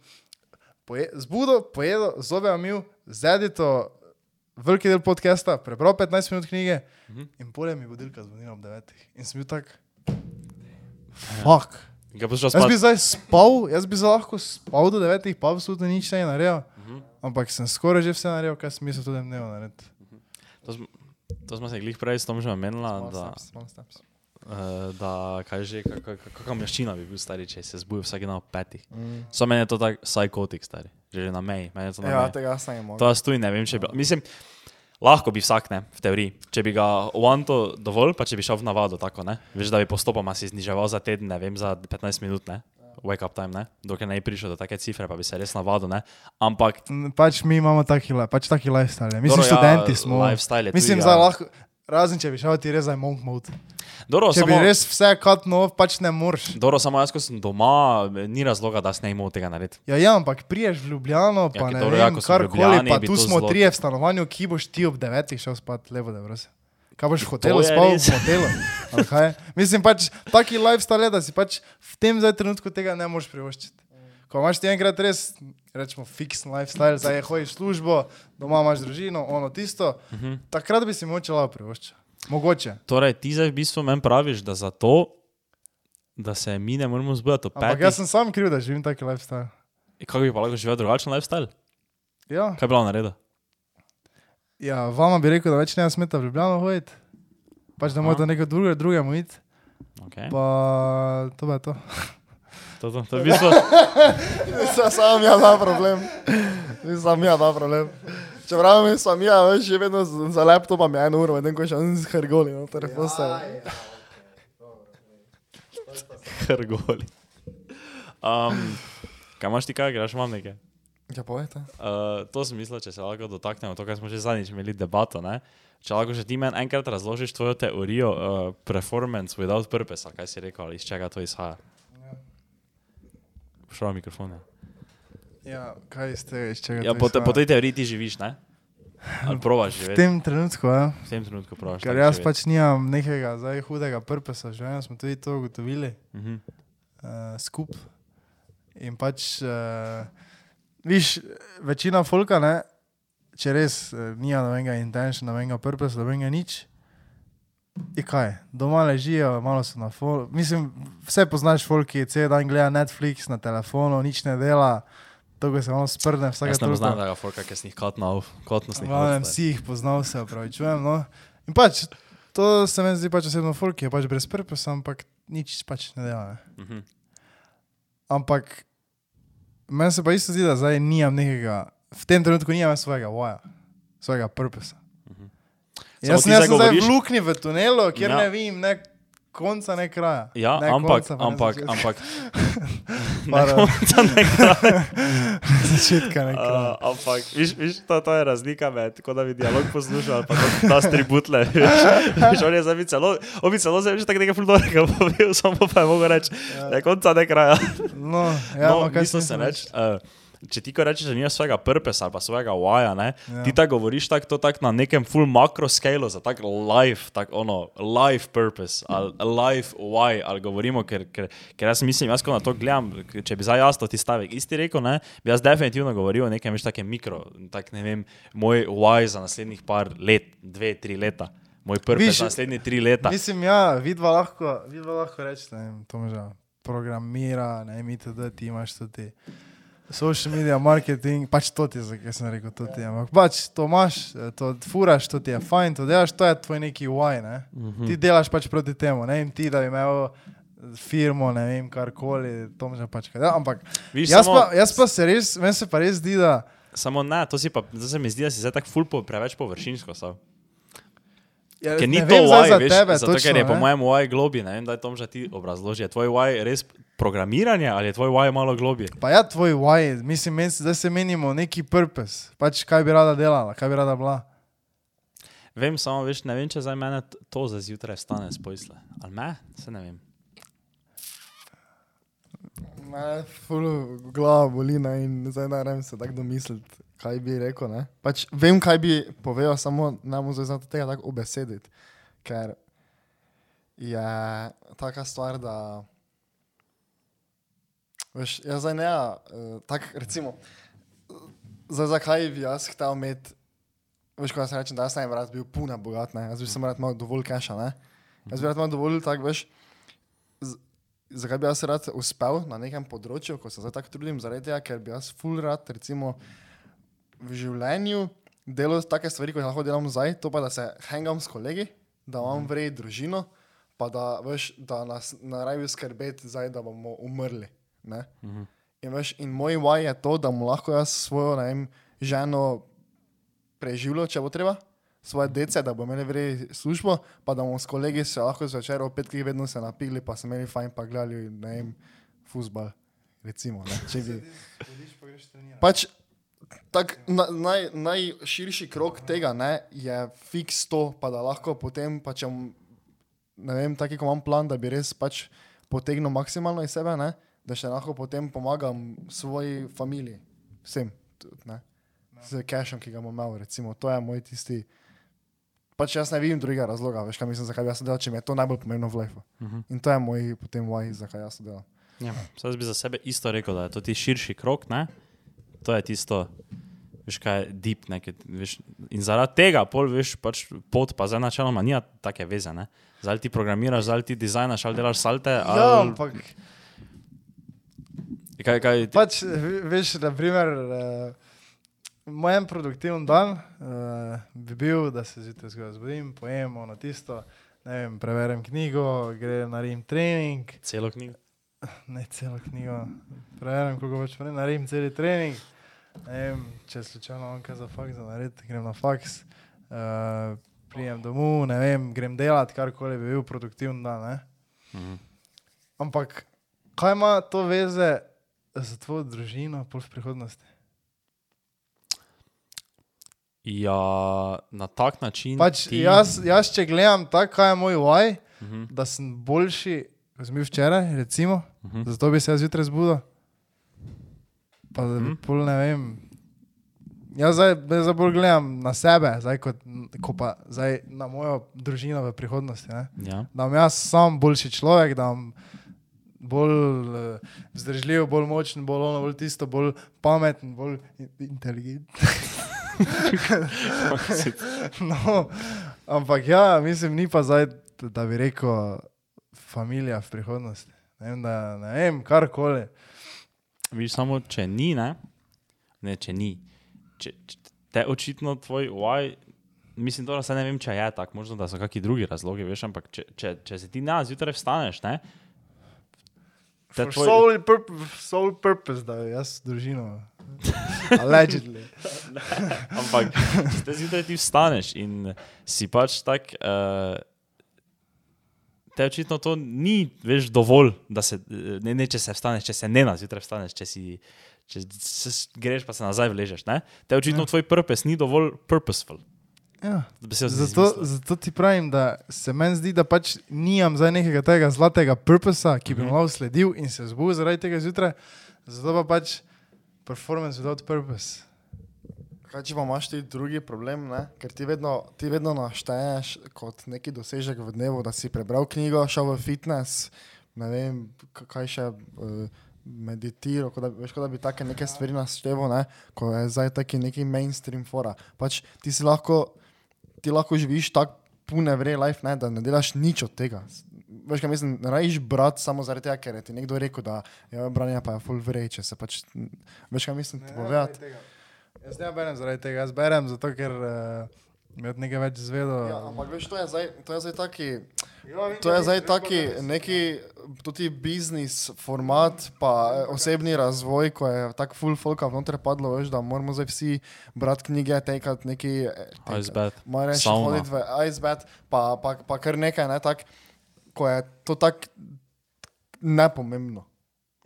poje, zbudil, pojedel, zobe imel, zdedito, veliki del podcasta, prebral 15 minut knjige Mhm. in polje mi je budilka zvonila ob 9. In sem bil tak, fuck. Boš šel Jaz bi zdaj spal, jaz bi zdaj lahko spal do devetih, pa absolutno nič ne naredil. Mhm. Ampak sem skoraj že vse naredil, kar sem mislil tudi dnevno narediti. To, sm- to smo se glih prej s tom že omenila, Small da, steps, small steps. Uh, da kaj že, kak- kak- kakšna maščina bi bil stari, če se zbudi vsak dan ob petih. Mm. So meni je to tako psihotik stari, že na meji, na Ja, meji. tega ne morem. To jaz tudi ne vem, če bi. Mislim, lahko bi vsak, ne, v teoriji. Če bi ga uvanto dovolj, pa če bi šel v navado, tako ne. Veš, da bi postopoma si zniževal za teden, ne vem, za 15 minut, ne. Wake up time, ne. Dokler ne bi prišel do take cifre, pa bi se res navadil, ne. Ampak, N- Pač mi imamo taki, pač taki lifestyle. Mislim, študenti ja, smo. Lifestyle je Mislim, tudi, ja. lahko, razen če bi šel ti res za monk mode. Dobro, Če samo, bi res vse cut nov, pač ne moreš. dobro, samo jaz, ko sem doma, ni razloga, da ne imel tega narediti. Ja, ja, ampak priješ v Ljubljano, Ja, pa ki ne dobro, ja, vem, v karkoli, pa tu smo zelo- trije v stanovanju, ki boš ti ob devetih šel spat, levo da brose. Kaj boš v hotelu spal, v res. hotelu? Ali kaj? Mislim pač, taki lifestyle je, da si pač v tem zdaj trenutku tega ne moreš privoščiti. Ko imaš ti enkrat res, rečemo, fiksen lifestyle, zdaj hojiš v službo, doma imaš družino, ono tisto, Mhm. takrat bi si moče lahko privoščiti. Mogoče. Torej, ti zdaj v bistvu meni praviš, da zato, da se mi ne moramo zbuditi ob Ampak petih, jaz sem sam kriv, da živim taki lifestyle. kako bi pa lahko živel drugačen lifestyle? Ja, Kaj bi bilo narediti? ja vama bi rekel, da več ne smeta v Ljubljano hoditi. Pač da morate neko druge, drugemu iti. Okay. Pa to je to. To, to, to je v bistvu, Nisem sam ja ta problem. Nisem ja ta problem. Čeprav mi sem ja, veš, že vedno z- za laptopom je eno uro, medtem ko še on z hergoli, no, torej postal. Hrgoli. Um, kaj imaš ti kaj, greš imam nekaj? Ja, povejte. Uh, to sem mislil, če se lahko dotaknemo, to, kar smo že zadnjič imeli debato. Ne? Če lahko že ti meni enkrat razložiš tvojo teorijo uh, performance without purpose, ali kaj si rekel, ali iz čega to izhaja. Šel mikrofon. Ja, Ja, kaj ste, iz čega ja po, te, po tej teoriji ti živiš, ne? Ali provaš V živeti? tem trenutku, ja. V tem trenutku provaš. Ker jaz živeti. pač nimam nekega zdaj hudega prpesa, že smo tudi to ugotovili Mhm. uh, skup. In pač, uh, viš, večina folka, ne, če res uh, nima nobenega intention, nobenega purpose, nobenega nič. In kaj, doma ležijo, malo so na folu. Mislim, vse poznaš, folki, cel dan gleda Netflix na telefonu, nič ne dela, to ko se malo sprne, vsake Jaz ne poznam tega folka, ki si jih kotnal, kotnosnih. V glavnem si jih poznal, se opravičujem. No. In pač, to se mi zdi pač osebno folk, je pač brez purpose, ampak nič pač ne dela. Ne. Mhm. Ampak meni se pa isto zdi, da zdaj nimam nekega, v tem trenutku nimam svojega voja, svojega purpose. Samo Jaz sem, zdaj sem v luknji v tunelu, kjer Ja. ne vidim ne konca, ne kraja. Ja, ne ampak, konca, pa ne ampak, ampak. Ne konca, ne kraja. Začetka ne kraja. Uh, ampak, viš, viš to, to je razlika med, tako da bi dialog poslušal, pa da nas tributle. Viš, on je zdaj celo, on bi celo zdaj že tako nekaj fulnorega povedal, samo pa je mogel reči, ne konca, ne kraja. No, ja, no, no, kaj sem se reči. Uh, Če ti ko rečeš, da nimaš svojega purpose ali pa svojega waja, ne, ja. Ti tako govoriš tako to tak na nekem full makro skalu, za tak life, tak ono, life purpose ali life why, ali govorimo, ker, ker, ker jaz mislim, jaz ko na to gledam, če bi zdaj jaz to ti stavek isti rekel, ne, bi jaz definitivno govoril o nekem več takem mikro, tak ne vem, moj why za naslednjih par let, dve, tri leta. Moj purpose Viš, za naslednje tri leta. Mislim, ja, vidva lahko, vidva lahko vem, to že programira, ne vem, itd., ti imaš tudi social media marketing, pač to ti je, zakaj sem rekel, to ti je, ampak pač to imaš, eh, to furaš, to ti je fajn, to delaš, to je tvoj neki why, ne. Mhm. Ti delaš pač proti temu, ne vem, ti, da bi imel firmo, ne vem, karkoli, to že pač kaj. Ja, ampak Viš, jaz samo- pa, jaz pa se res, meni se pa res zdi, da Samo ne, to pa, zdaj se mi zdi, da si zdaj tako full po, preveč površinsko. Sav. Ja, Ker ni ne to why, za veš, tebe, zato ker je točno, po ne. mojem why globi, ne vem, da je to že ti obrazloži. Je tvoj why res programiranje ali je tvoj why malo globi? Pa ja, tvoj why, mislim, meni se- zdaj se menimo neki purpose, pač kaj bi rada delala, kaj bi rada bila. Vem, samo veš, ne vem, če za mene to za zjutraj stane spojsle. Ali me? Se ne vem. Ne, ful, glava boli ne, in zdaj ne vem se tako domisliti, kaj bi rekel. Ne. Pač vem, kaj bi povedal, samo ne morem znati tega tako obesediti. Ker je taka stvar, da. Veš, jaz zdaj ne, uh, tako recimo, zdaj zakaj bi jaz hotel imeti, veš, ko jaz rečem, da jaz ne bi rad bil puna bogat, ne, jaz bi samo rad imel dovolj keša, ne. Jaz bi rad imel dovolj, tako veš, z- zakaj bi jaz rad uspel na nekem področju, ko se zdaj tako trudim, zaradi tega, ker bi jaz full rad, recimo, v življenju delal take stvari, kot jih lahko delam zdaj, to pa da se hangam s kolegi, da imam vrej družino, pa da, veš, da nas ne rabijo skrbeti zdaj, da bomo umrli. Ne? In, veš, in moj why je to, da mu lahko jaz svojo ne vem, ženo preživljal, če bo treba, svoje dece, da bo imeli vrej službo, pa da bomo s kolegi se lahko zvečer ob petkih vedno se napili, pa se imeli fajn, pa gledali, ne vem, futbal. Recimo, ne, če bi. Pač, tak, na, naj, najširši krok tega ne, je fiks to, pa da lahko potem, pa če, ne vem, taki, ko imam plan, da bi res pač potegnil maksimalno iz sebe, ne, da še lahko potem pomagam svoji familiji, vsem, tudi, ne, z cashom, ki ga bom imel, recimo, to je moj tisti. Pač jaz ne vidim drugega razloga, veš, kaj mislim, zakaj bi jaz delal, če mi je to najbolj pomembno v lifeu. Uh -huh. In to je moj potem why, zakaj jaz delam. Ja. Zdaj bi za sebe isto rekel, da je to ti širši krok, ne? To je tisto, veš kaj, deep, ne? Ker, veš, in zaradi tega, pol veš, pač pot, pa zdaj načeloma nima take veze, ne? Zdaj ti programiraš, zdaj ti dizajnaš, ali delaš salte, ali... Ja, ampak Kaj, kaj, ti, pač, ve- veš, na primer, uh, moj en produktiven dan uh, bi bil, da se zjutraj zgodaj zbudim, pojemo na tisto, ne vem, preverem knjigo, grem naredim trening, celo knjigo. ne celo knjigo, preverem, koliko pač preverem, naredim cel trening. Vem, če slučajno imam kaj za faks, za narediti, grem na faks, uh, prijem domov, ne vem, grem delat, karkoli bi bil produktiven dan. Ne? Mhm. Ampak kaj ima to veze za tvojo družino pol v prihodnosti? Ja, na tak način. Pač ti, jaz, jaz, če gledam tako, kaj je moj why, Uh -huh. da sem boljši, kot sem bil včeraj, recimo, Mhm. zato bi se jaz zjutraj zbudil. Pa mm. pol ne vem. Jaz zdaj, zdaj bolj gledam na sebe, zdaj, kot, ko pa zdaj na mojo družino v prihodnosti. Ne? Ja. Da bom jaz sam boljši človek, da bom bolj uh, vzdržljiv, bolj močen, bolj ono, bolj tisto, bolj pameten, bolj in- inteligenten. no, ampak ja, mislim, ni pa zdaj, da bi rekel, familija v prihodnosti. Ne vem, da, ne vem karkoli. Viš samo, če ni, ne, ne če ni. Če, če te očitno tvoj why, mislim, da se ne vem, če je tako, možno da so kakšni drugi razlogi, veš, ampak če, če, če se ti na zjutraj vstaneš, ne, te For tvoj, Sole, purp sole purpose, da jaz družino. Allegedly. ampak če te zjutraj ti vstaneš in si pač tak, uh, te očitno to ni, veš, dovolj, da se, ne, ne če se vstaneš, če se ne na zjutraj vstaneš, če si, če se greš pa se nazaj vležeš, ne, te očitno ja. tvoj purpose ni dovolj purposeful. Ja. Zato, zato ti pravim, da se meni zdi, da pač nimam zdaj nekega tega zlatega purposa, ki bi Mhm. mu lahko sledil in se zbudil zaradi tega zjutraj. Zato pa pač performance without purpose. Kaj če pa imaš ti drugi problem, ne? ker ti vedno, ti vedno našteješ kot neki dosežek v dnevu, da si prebral knjigo, šel v fitness, ne vem, kaj še. Uh, Meditiral, kot da, veš, kot da bi take neke stvari našteval, ne? ko je zdaj taki neki mainstream fora. Pač ti si lahko, ti lahko živiš tako pune vre life, ne? da ne delaš nič od tega. Veš, kaj mislim, ne rajiš brat samo zaradi tega, ker je ti nekdo rekel, da je branje pa je full vrej, če se pač, veš, kaj mislim, ti povedati. Jaz ne berem zaradi tega, jaz berem zato, ker uh, mi od nekaj več zvedo. Ja, ampak veš, to je zdaj, to je zdaj taki, to je zdaj taki neki tudi biznis format, pa eh, osebni razvoj, ko je tako full folka vnoter padlo, veš, da moramo zdaj vsi brati knjige, tekati neki, Icebed, moja reči, hoditi v icebed, pa, pa, pa kar nekaj, ne, tak, ko je to tako nepomembno.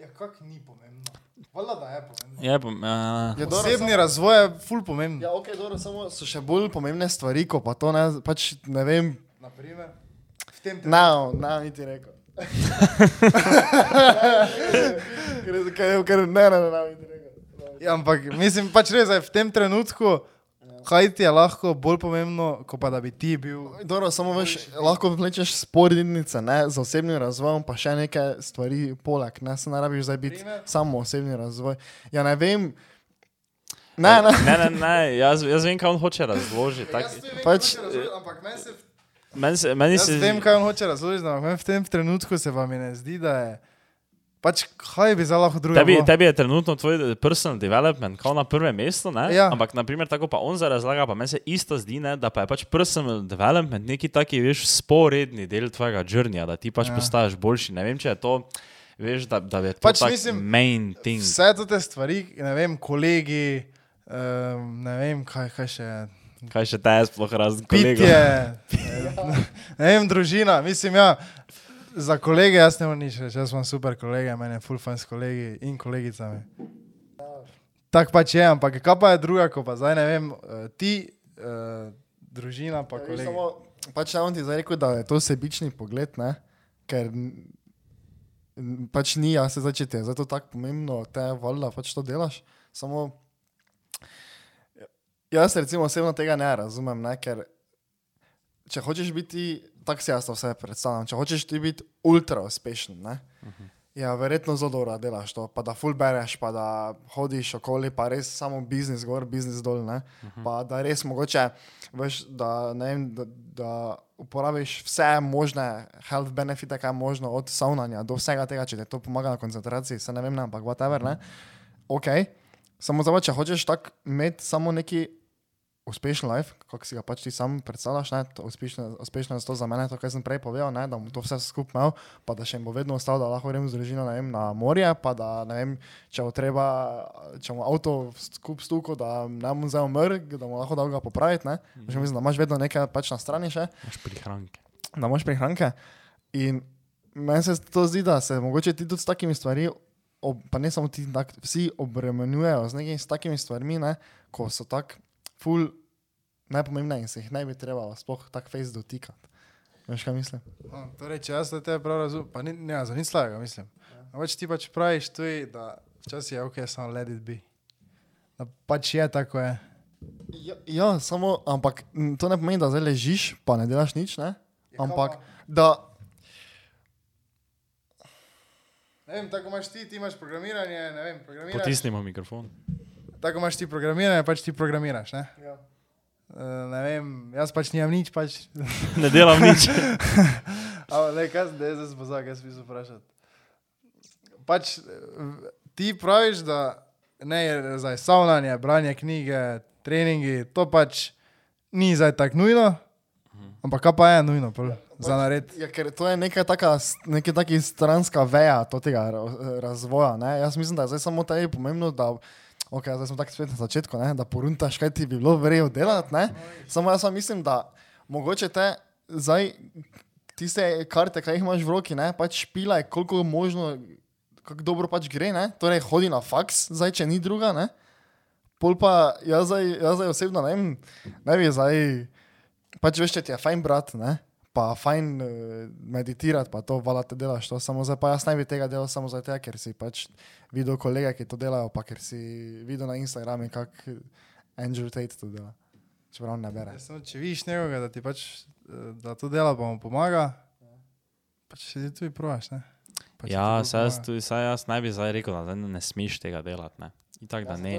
Ja, kak ni pomembno. Hvala, da je pomembno. Je, bom, uh, Je dobro, Osebni razvoj je ful pomemben. Ja, ok, dobro, samo so še bolj pomembne stvari, ko pa to ne, pač ne vem, Naprimer, v tem Ne, ne, niti rekel. Ker, ker, ker ne, ne, ne, ne, niti rekel. Ja, ampak mislim pač res, da je v tem trenutku, kaj ti je lahko bolj pomembno, kot pa da bi ti bil. Dobro, samo veš, lahko vlečeš sporednice ne, z osebnim razvojem, pa še neke stvari poleg. Ne, se ne rabiš zdaj biti Primer? samo osebni razvoj. Ja, ne vem. Ne, ne. ne, ne, ne, jaz, jaz vem, kaj on hoče razložiti. Tak, Pač- ampak meni se, meni se, meni jaz se vem, kaj on hoče razložiti, ampak v tem trenutku se vam ne zdi, da je. Pač kaj bi za lahko drugo? Tebi, tebi je trenutno tvoj personal development kao na prvem mestu, ne? Ja. ampak naprimer tako pa on razlaga, pa meni se isto zdi, ne, da pa je pač personal development neki taki, veš, sporedni del tvojega journeyja, da ti pač Ja. postaješ boljši. Ne vem, če je to, veš, da, da je to Pač mislim, main thing. Vse te stvari, ne vem, kolegi, um, ne vem, kaj, kaj še. Kaj še te sploh razumeš? Pitje, eh, ne vem, družina, mislim, ja. Za kolege jaz ne morem nič reči, jaz imam super kolege, meni je full fun s kolegi in kolegicami. Tako pač je, ampak kaj pa je druga, ko pa zdaj ne vem, eh, ti, uh, družina pa Ja, kolegi. Samo, pač ne bom ti zdaj rekel, da je to sebični pogled, ne? ker pač ni jaz se začeti, zato je tako pomembno, te valjda pač to delaš. Samo jaz recimo osebno tega ne razumem, ne? ker če hočeš biti, tako si jaz to vse predstavljam, če hočeš ti biti ultra uspešen, ne? Ja, verjetno zelo dobro delaš to, pa da full bereš, pa da hodiš okoli, pa res samo biznis gor, biznis dol, ne? Pa da res mogoče, veš, da, ne da, da uporabiš vse možne health benefite, kaj je možno, od saunanja do vsega tega, če ti to pomaga na koncentraciji, se ne vem, ne, ampak whatever, ne? Ok, samo pa, če hočeš tako imeti samo neki uspešen life, kako si ga pač ti sam predstavljaš, ne, uspešno, uspešno je to za mene, to, kar sem prej povedal, ne, da bom to vse skupaj imel, pa da še jim bo vedno ostalo, da lahko grem z družino ne vem, na morje, pa da ne vem, če bo treba, če mu avto skup stuko, da ne bom zdaj umrl, da mu lahko dal ga popraviti, ne, mm. mislim, da imaš vedno nekaj pač na strani še, Imaš prihranke. da imaš prihranke. In meni se to zdi, da se mogoče ti tudi s takimi stvarmi, ob, pa ne samo ti, tak, vsi obremenjujejo z nekimi s takimi stvarmi, ne, ko so tako ful najpomembnejše in se jih ne bi trebalo sploh tako face dotikati. Veš, kaj mislim? No, torej, če jaz te prav razumem, pa ni, ne, za nič slabega mislim. Ja. Pač ti pač praviš tudi, da Včasih je ok, samo let it be. Da pač je tako je. Ja, ja, samo, ampak to ne pomeni, da zdaj ležiš, pa ne delaš nič, ne? Ja, kaj Ampak, pa? da, Ne vem, tako imaš ti, ti imaš programiranje, ne vem, programiraš. Potisnimo mikrofon. Tako imaš ti programiranje, pač ti programiraš, ne? ja. Uh, ne vem, jaz pač nimam nič, pač. Ne delam nič. Ampak, ne, kaj zdaj, zdaj se pozaj, kaj si vprašati. Pač eh, ti praviš, da ne je zdaj savnanje, branje knjige, treningi, to pač ni zdaj tako nujno, ampak kaj pa je nujno pol, za nared. Ja, ker to je neka taka, neka taki stranska veja tega ra- razvoja. Ne? Jaz mislim, da je zdaj samo tebi pomembno, da, ok, zdaj smo tako spet na začetku, ne? da poruntaš, kaj ti bi bilo verjetno delati. Ne? Samo jaz pa mislim, da mogoče te zdaj tiste karte, kaj jih imaš v roki, ne? pač špilaj, koliko možno, kako dobro pač gre, ne? torej hodi na faks, zdaj če ni druga. Ne? Pol pa jaz zdaj, jaz zdaj osebno ne vem, ne bi zdaj, pač veš, če ti je fajn brat, ne? Pa fajn uh, meditirati, pa to vala te delaš, to samo zdaj, pa jaz ne bi tega delal samo zato, ker si pač videl kolege, ki to delajo, pa ker si videl na Instagramu, kako Andrew Tate to dela. Čeprav ne bere. Samo, če vidiš nekoga, da ti pač, eh, da to dela, pa mu pomaga, pač si tudi provaš, ne? Pa če Ja, saj jaz, tudi, saj jaz ne bi zdaj rekel, da zdaj ne smeš tega delati. Ne. Itak, da ne. ne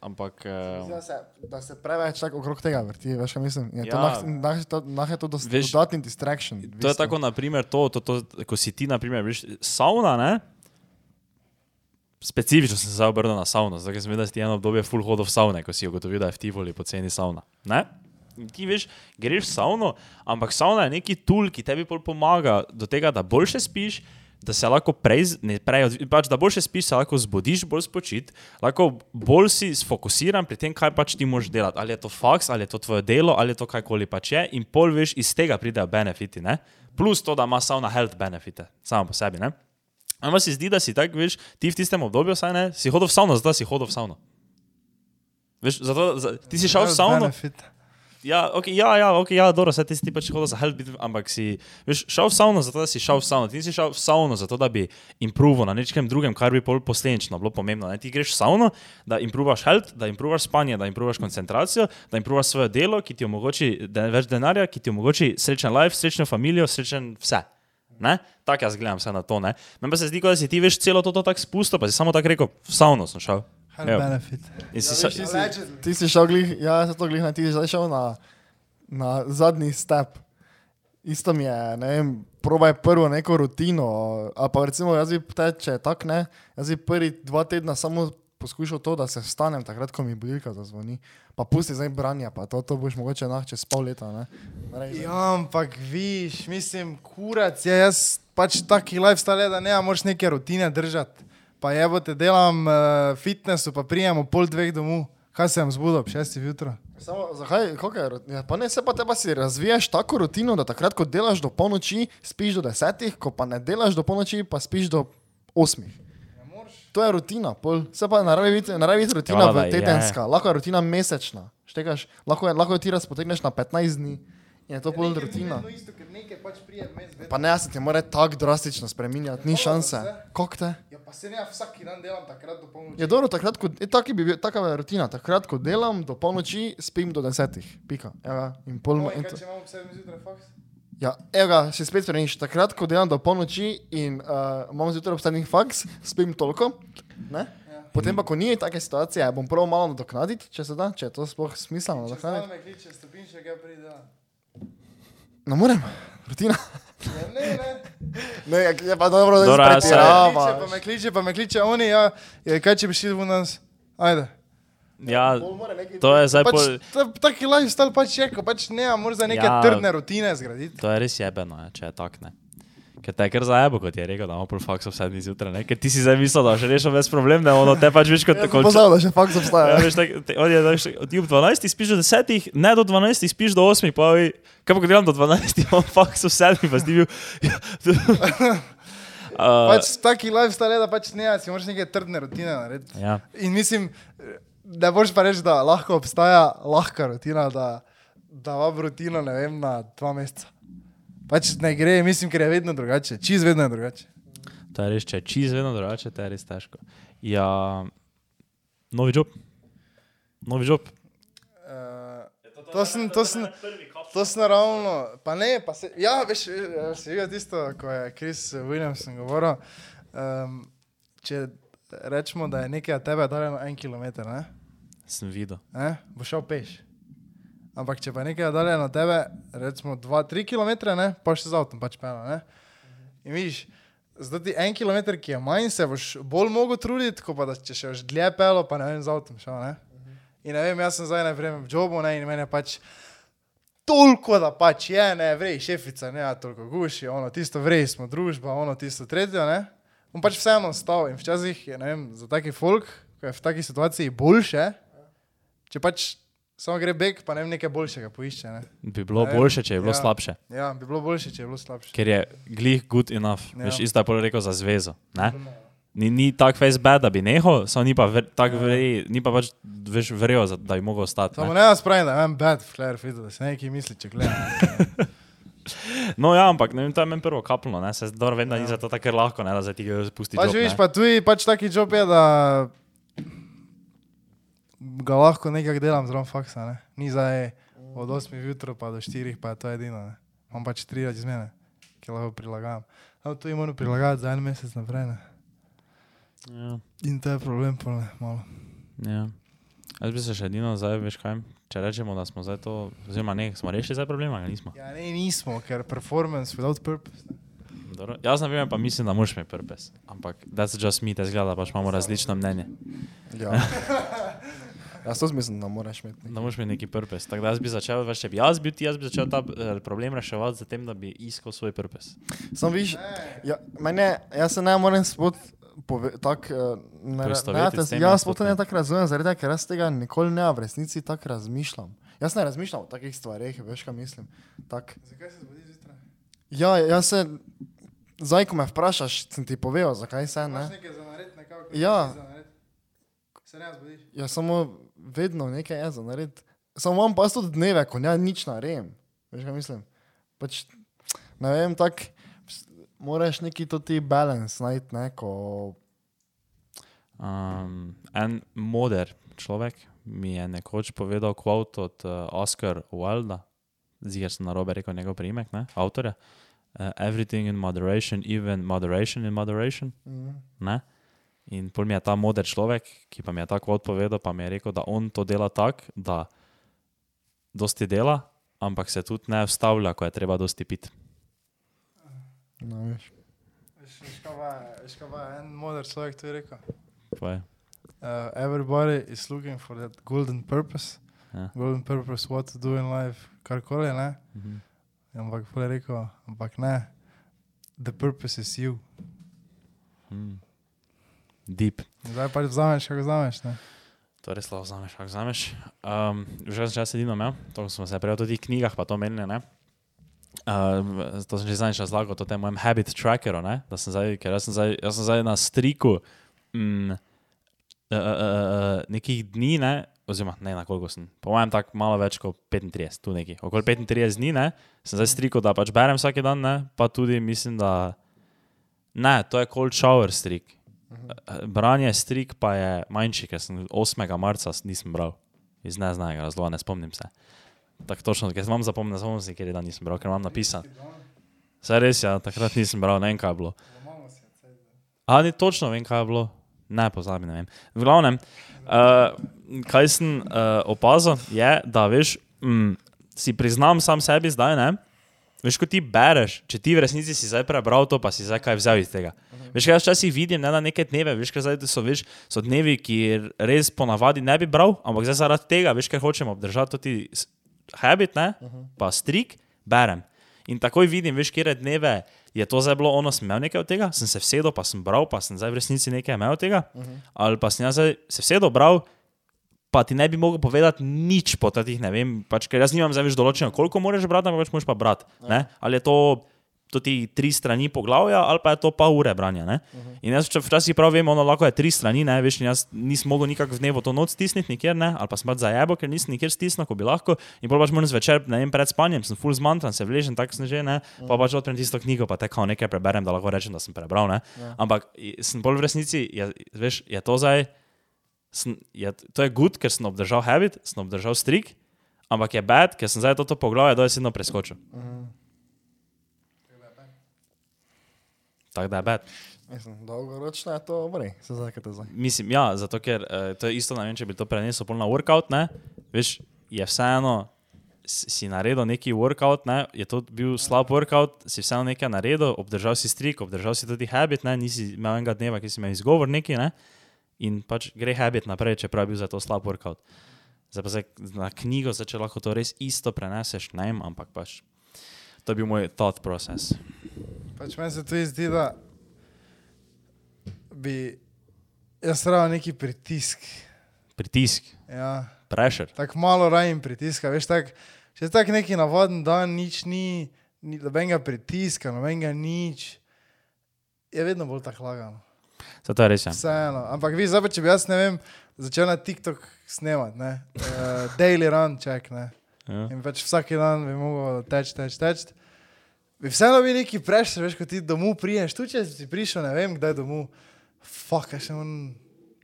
ampak. Mislim, Uh, Da se, da se preveč tako okrog tega vrti, veš, kaj mislim. Je to Ja. nah- nah- to- nah je to dos- Veš, dodatni distraction. To je bistvu. tako, naprimer, to, to, to, ko si ti, naprimer, veš, sauna, ne? Specifično sem se zdaj obrnil na zato ker sem videl, da si ti eno obdobje full hodov v savne, ko si ugotovil, da je v Tivoli poceni savna. Ne? In ti veš, greš v savno, ampak savna je neki tool, ki tebi bolj pomaga do tega, da boljše spiš, da se lahko prej, ne prej, pač da boljše spiš, se lahko zbudiš, bolj spočit, lahko bolj si sfokusiran pri tem, kaj pač ti moraš delati. Ali je to faks, ali je to tvoje delo, ali je to kajkoli pač je, in pol veš, iz tega pridejo benefiti, ne? plus to, da ima savna health benefite, samo po sebi. Ne? Ampak se zdi, da si tako, veš, ti v tistem obdobju, saj ne, si hodil v savno, zato si hodil v savno. Veš, zato, za, ti si šel v savno, benefit. Ja, okay, ja, ja, okay, ja, dobro, zdaj ti pač hodil za help, ampak si veš, šel v savno, zato da si šel v savno. Ti nisi šel v savno, zato da bi improval na nečem drugem, kar bi posledično bilo pomembno. Ne? Ti greš v savno, da improvaš health, da improvaš spanje, da improvaš koncentracijo, da improvaš svoje delo, ki ti omogoči de, več denarja, ki ti omogoči srečen life, srečno družino, srečen vse. Ne? Tako jaz gledam vse na to. Meni pa se zdi, da si ti veš celo to, to tako spustil, pa si samo tako rekel, v savno sem šel. In si Ja, veš, ti, si, ti si šel glih, ja, se to glih, na ti si zdaj šel na, na zadnji step. Isto mi je, ne vem, probaj prvo neko rutino, a pa recimo jaz bi te, če je tak ne, jaz bi prvi dva tedna samo poskušal to, da se vstanem takrat, ko mi budilka zazvoni, pa pusti zdaj branje, pa to, to boš mogoče nah čez pol leta, ne. Zdaj- Ja, ampak viš, mislim, kurac je, jaz pač taki lifestyle, je, da ne moraš neke rutine držati. Pa je, bo te delam uh, fitnessu, pa prijemo pol dveh domov. Kaj sem zbudil ob šestih jutro? Samo, zakaj, kako je, ja, pa ne, se pa te pa si razvijaš tako rutino, da takrat, ko delaš do polnoči, spiš do desetih, ko pa ne delaš do polnoči, pa spiš do osmih. To je rutina, pol. se pa naravi biti, naravi biti rutina Ja, ja, da je. tedenska, lahko je rutina mesečna, štekaš, lahko, je, lahko jo ti razpotegneš na 15 dni je to pol rutina. nekaj pač. Pa ne, se ti mora tako drastično spremenjati, ni šanse. Kako te? Ja, pa se ne, vsak dan delam takrat do polnoči. Je dobro, takrat, ko, je, taki bi bil, taka je rutina, takrat, ko delam do polnoči, spim do desetih, pika. Ja, in pol, No, in in kaj, če imamo ob sedmih zjutraj faks? Ja, evo še spet spremeniš. Takrat, ko delam do polnoči in uh, imam zjutraj obstajenih faks, spim toliko. Ne? Ja. Potem pa, ko ni take situacije, bom prav malo nadoknaditi, če se da, če je to sploh smiselno Če nadoknaditi. stalno me kliče stopinček, ja pride. Ne morem, rutina. Ja, ne, ne. Ne, je, je pa dobro, da jaz se- Kliče, pa me kliče, pa me kliče oni, ja, ja kaj če bi šli v nas? Ajde. Ja, mora to je zdaj Pač, pol. ta, taki lifestyle pač je, ko pač ne, moraš za neke Ja. ja. trdne rutine zgraditi. To je res jebeno, je, če je tak ne. Ker te je kar zajebo, kot je rekel, da ima pol faks ob sedmih zjutraj, ne? Ker ti si zdaj mislil, da še rešil brez problem, da ono te pač veš kot tako. Pozabil, da še faks Ja, obstaja. veš, tak, te, on je, ti ob 12 spiš do 10, ne do 12 spiš do 8, pa oj, kaj pa delam do 12, imam faks ob 7, pa si bil. uh, Pač taki lifestyle je, da pač ne, si moraš neke trdne rutine narediti. ja. In mislim, ne boš pa reči, da lahko obstaja lahka rutina, da, da imam rutino, ne vem, na dva meseca. Pač ne gre, mislim, ker je vedno drugače, čez vedno je drugače. To je res, če je čiz vedno drugače, to je res težko. Ja, novi job. Novi job. Uh, to sem, to sem, to sem naravno, pa ne, pa se, ja, veš, se je tisto, ko je Chris Williamson govoril, um, če rečemo, da je nekaj od tebe daljeno en kilometr, ne, Sem videl. ne, bo šel peš. Ampak če pa nekaj daljeno od tebe, recimo 2-3 km, ne, pa še z avtom pač pela, ne. In vidiš, zdaj ti en kilometr, ki je manj, se boš bolj mogel truditi, kot pa da če še boš dlje pelo, pa ne vem, z avtom šel, ne. In ne vem, jaz sem zdaj na vreme v jobu, ne, in meni je pač toliko, da pač je, ne, vrej, šefica, ne, a toliko guši, ono, tisto vrej smo družba, ono, tisto tretjo, ne. On pač vseeno stal in včasih je, vem, za taki folk, ko je v taki situaciji boljše, če pač samo gre beg, pa ne nekaj boljšega poišče, ne. Bi bilo Ne, boljše, če je bilo ja. slabše. Ja, bi bilo boljše, če je bilo slabše. Ker je glih good enough. Ja. Veš, isto je pol rekel za zvezo. Ne? Ni, ni tako face bad, da bi nehal, samo ni pa ver, tako vrej, ni pa pač veš, verjel, da bi mogel ostati. Samo Ne? vas pravim, da imam bad flare, videl, da se nekaj misli, če gledam. No, ja, ampak ne vem, to je meni prvo kapljno, ne? se dobro vem, da ni za to tako lahko, ne? da se ti ga spusti. Pač job, vidiš, ne. pa tu je pač taki job je, da ga lahko nekaj delam zraven faksa, ne. Ni zdaj od 8 jutra pa do 4, pa je to edino, ne. Imam pač 3 izmene, ki lahko prilagajam. No, tu jim moram prilagajati za en mesec naprej, ne. Ja, In to je problem, pol, ne, malo. ja. Jaz bi se še edino zdaj, veš kaj, če rečemo, da smo zdaj to, oziroma ne, smo rešili zdaj problema, ali nismo. Ja, ne, nismo, ker performance without purpose. Ne. Dobro. Jaz na primer pa mislim, da moraš imeti purpose, ampak that's just me, te zgleda, pač imamo različno mnenje. Ja. Jaz to mislim, da moraš imeti. Da moraš imeti neki purpose. Tako da jaz bi začel, veš, če bi jaz bil ti, jaz bi začel ta eh, problem reševati z tem, da bi iskal svoj purpose. Sam viš, ja, mene, jaz se ne morem spod, tak, eh, ne, ne, s tem, jaz ja, sploh to ne tako razumem, zaradi tega, ker jaz tega nikoli ne v resnici tako razmišljam. Jaz ne razmišljam o takih stvareh, veš, kaj mislim. Tak. Zakaj se zbudi zjutraj? Ja, jaz se, zdaj, ko me vprašaš, sem ti povedal, zakaj se ne. Nekaj za nared, nekako. Ja. za nared. Se ne zbudiš. Ja, samo vedno nekaj je za narediti. Samo imam pa tudi dneve, ko ne nič naredim. Veš, kaj mislim? Pač, ne vem, tako, moraš neki to ti balans najti, ne, ko... Um, en moder človek mi je nekoč povedal kvot od uh, Oscar Wilda, zdaj sem na robe rekel njegov priimek, ne, avtorja. Uh, everything in moderation, even moderation in moderation. Mm. Ne? In pol mi je ta moder človek, ki pa mi je ta kvot povedal, pa mi je rekel, da on to dela tako, da dosti dela, ampak se tudi ne vstavlja, ko je treba dosti piti. No, veš. Veš, kaj je- en moder človek to je rekel. Povej. Uh, everybody is looking for that golden purpose. Ja. Golden purpose, what to do in life, karkoli, ne? Mhm. Ampak pol je rekel, ampak ne. The purpose is you. Mm. Deep. Zdaj pač vzameš, kako vzameš, ne? To res lahko vzameš, kako vzameš. Um, že sem čas edino imel, to smo se prej o teh knjigah, pa to menili, ne? Uh, to sem že zadnjič razlagal, to je mojem habit trackeru, ne? Da sem zdaj, ker jaz sem zdaj, jaz sem zdaj na striku mm, uh, uh, uh, nekih dni, ne? Oziroma, ne na koliko sem. Po mojem, tako malo več kot 35, tu neki. Okoli 35 dni, ne? Sem zdaj striku, da pač berem vsak dan, ne? Pa tudi mislim, da. Ne, to je cold shower strik. Eh, Branje strik pa je manjši, ker sem 8. marca nisem bral. Iz neznanega razloga, ne spomnim se. Tako točno, ker sem vam zapomnil, ne spomnim se, kjer dan nisem bral, ker imam napisan. Vse res, ja, takrat nisem bral, ne vem, kaj je bilo. A ni točno, vem, kaj je bilo. Ne, pozabi, ne vem. V glavnem, uh, kaj sem uh, opazil, je, da veš, mm, si priznam sam sebi zdaj, ne? Veš, ko ti bereš, če ti v resnici si zdaj prebral to, pa si zdaj kaj vzel iz tega. Veš, kaj jaz včasih vidim, ne na neke dneve, veš, kaj zdaj so, veš, so dnevi, ki res ponavadi ne bi bral, ampak zdaj zaradi tega, veš, kaj hočem obdržati, to ti habit, ne, pa strik, berem. In takoj vidim, veš, kje dneve je to zdaj bilo ono, sem imel nekaj od tega, sem se vsedel, pa sem bral, pa sem zdaj v resnici nekaj imel od tega, ali pa sem jaz zdaj se vsedel, bral, pa ti ne bi mogel povedati nič po teh, ne vem, pač, ker jaz nimam zdaj več določeno, koliko moraš brati, ampak pač moraš pa brati. Ne? Ali je to to ti tri strani poglavja, ali pa je to pol ure branja. Uh -huh. In jaz včasih prav vem, ono lahko je tri strani, ne veš, jaz nisem mogel nikak v dnevu to noč stisniti nikjer, ne, ali pa sem pač zajebo, ker nisem nikjer stisnil, ko bi lahko. In pol pač moram zvečer, ne vem, pred spanjem, sem full zmantan, se vležem, tako sem že, ne, pa pač odprem tisto knjigo, pa tekao nekaj preberem, da lahko rečem, da sem prebral, ne. Ja. Ampak sem bolj v resnici, je, veš, je to zdaj, sem, je, to je good, ker sem obdržal habit, sem obdržal strik, ampak je bad, ker sem zdaj to poglavje dojesedno preskočil. Tako da je bad. Mislim, dolgoročno je to vrej, se zakate zdaj. Mislim, ja, zato ker uh, to je isto, ne vem, če bi to prenesel pol na workout, ne, veš, je vseeno, si naredil neki workout, ne, je to bil slab workout, si vseeno nekaj naredil, obdržal si strik, obdržal si tudi habit, ne, nisi imel enega dneva, ki si imel izgovor neki, ne, in pač gre habit naprej, čeprav je bil za to slab workout. Zdaj pa zdaj na knjigo, zdaj, če lahko to res isto preneseš, ne vem, ampak pač to je bil moj thought process. Pač meni se tudi zdi, da bi jaz rabil neki pritisk. Pritisk, Ja. pressure. Tako malo rajem pritiska, veš, tak, je tako neki navaden dan, nič ni, ni nobenega pritiska, nobenega nič, je vedno bolj tako lagano. Zato je res. Vseeno. Ampak vi, zdaj če bi jaz, ne vem, začel na TikTok snemati, ne, uh, daily run check, ne. Ja. In pač vsak dan bi mogel teči, teči, teči. Bi vseeno bil neki prešer, veš, ko ti domov priješ, tu če si prišel, ne vem, kdaj domov. Fak, še moram,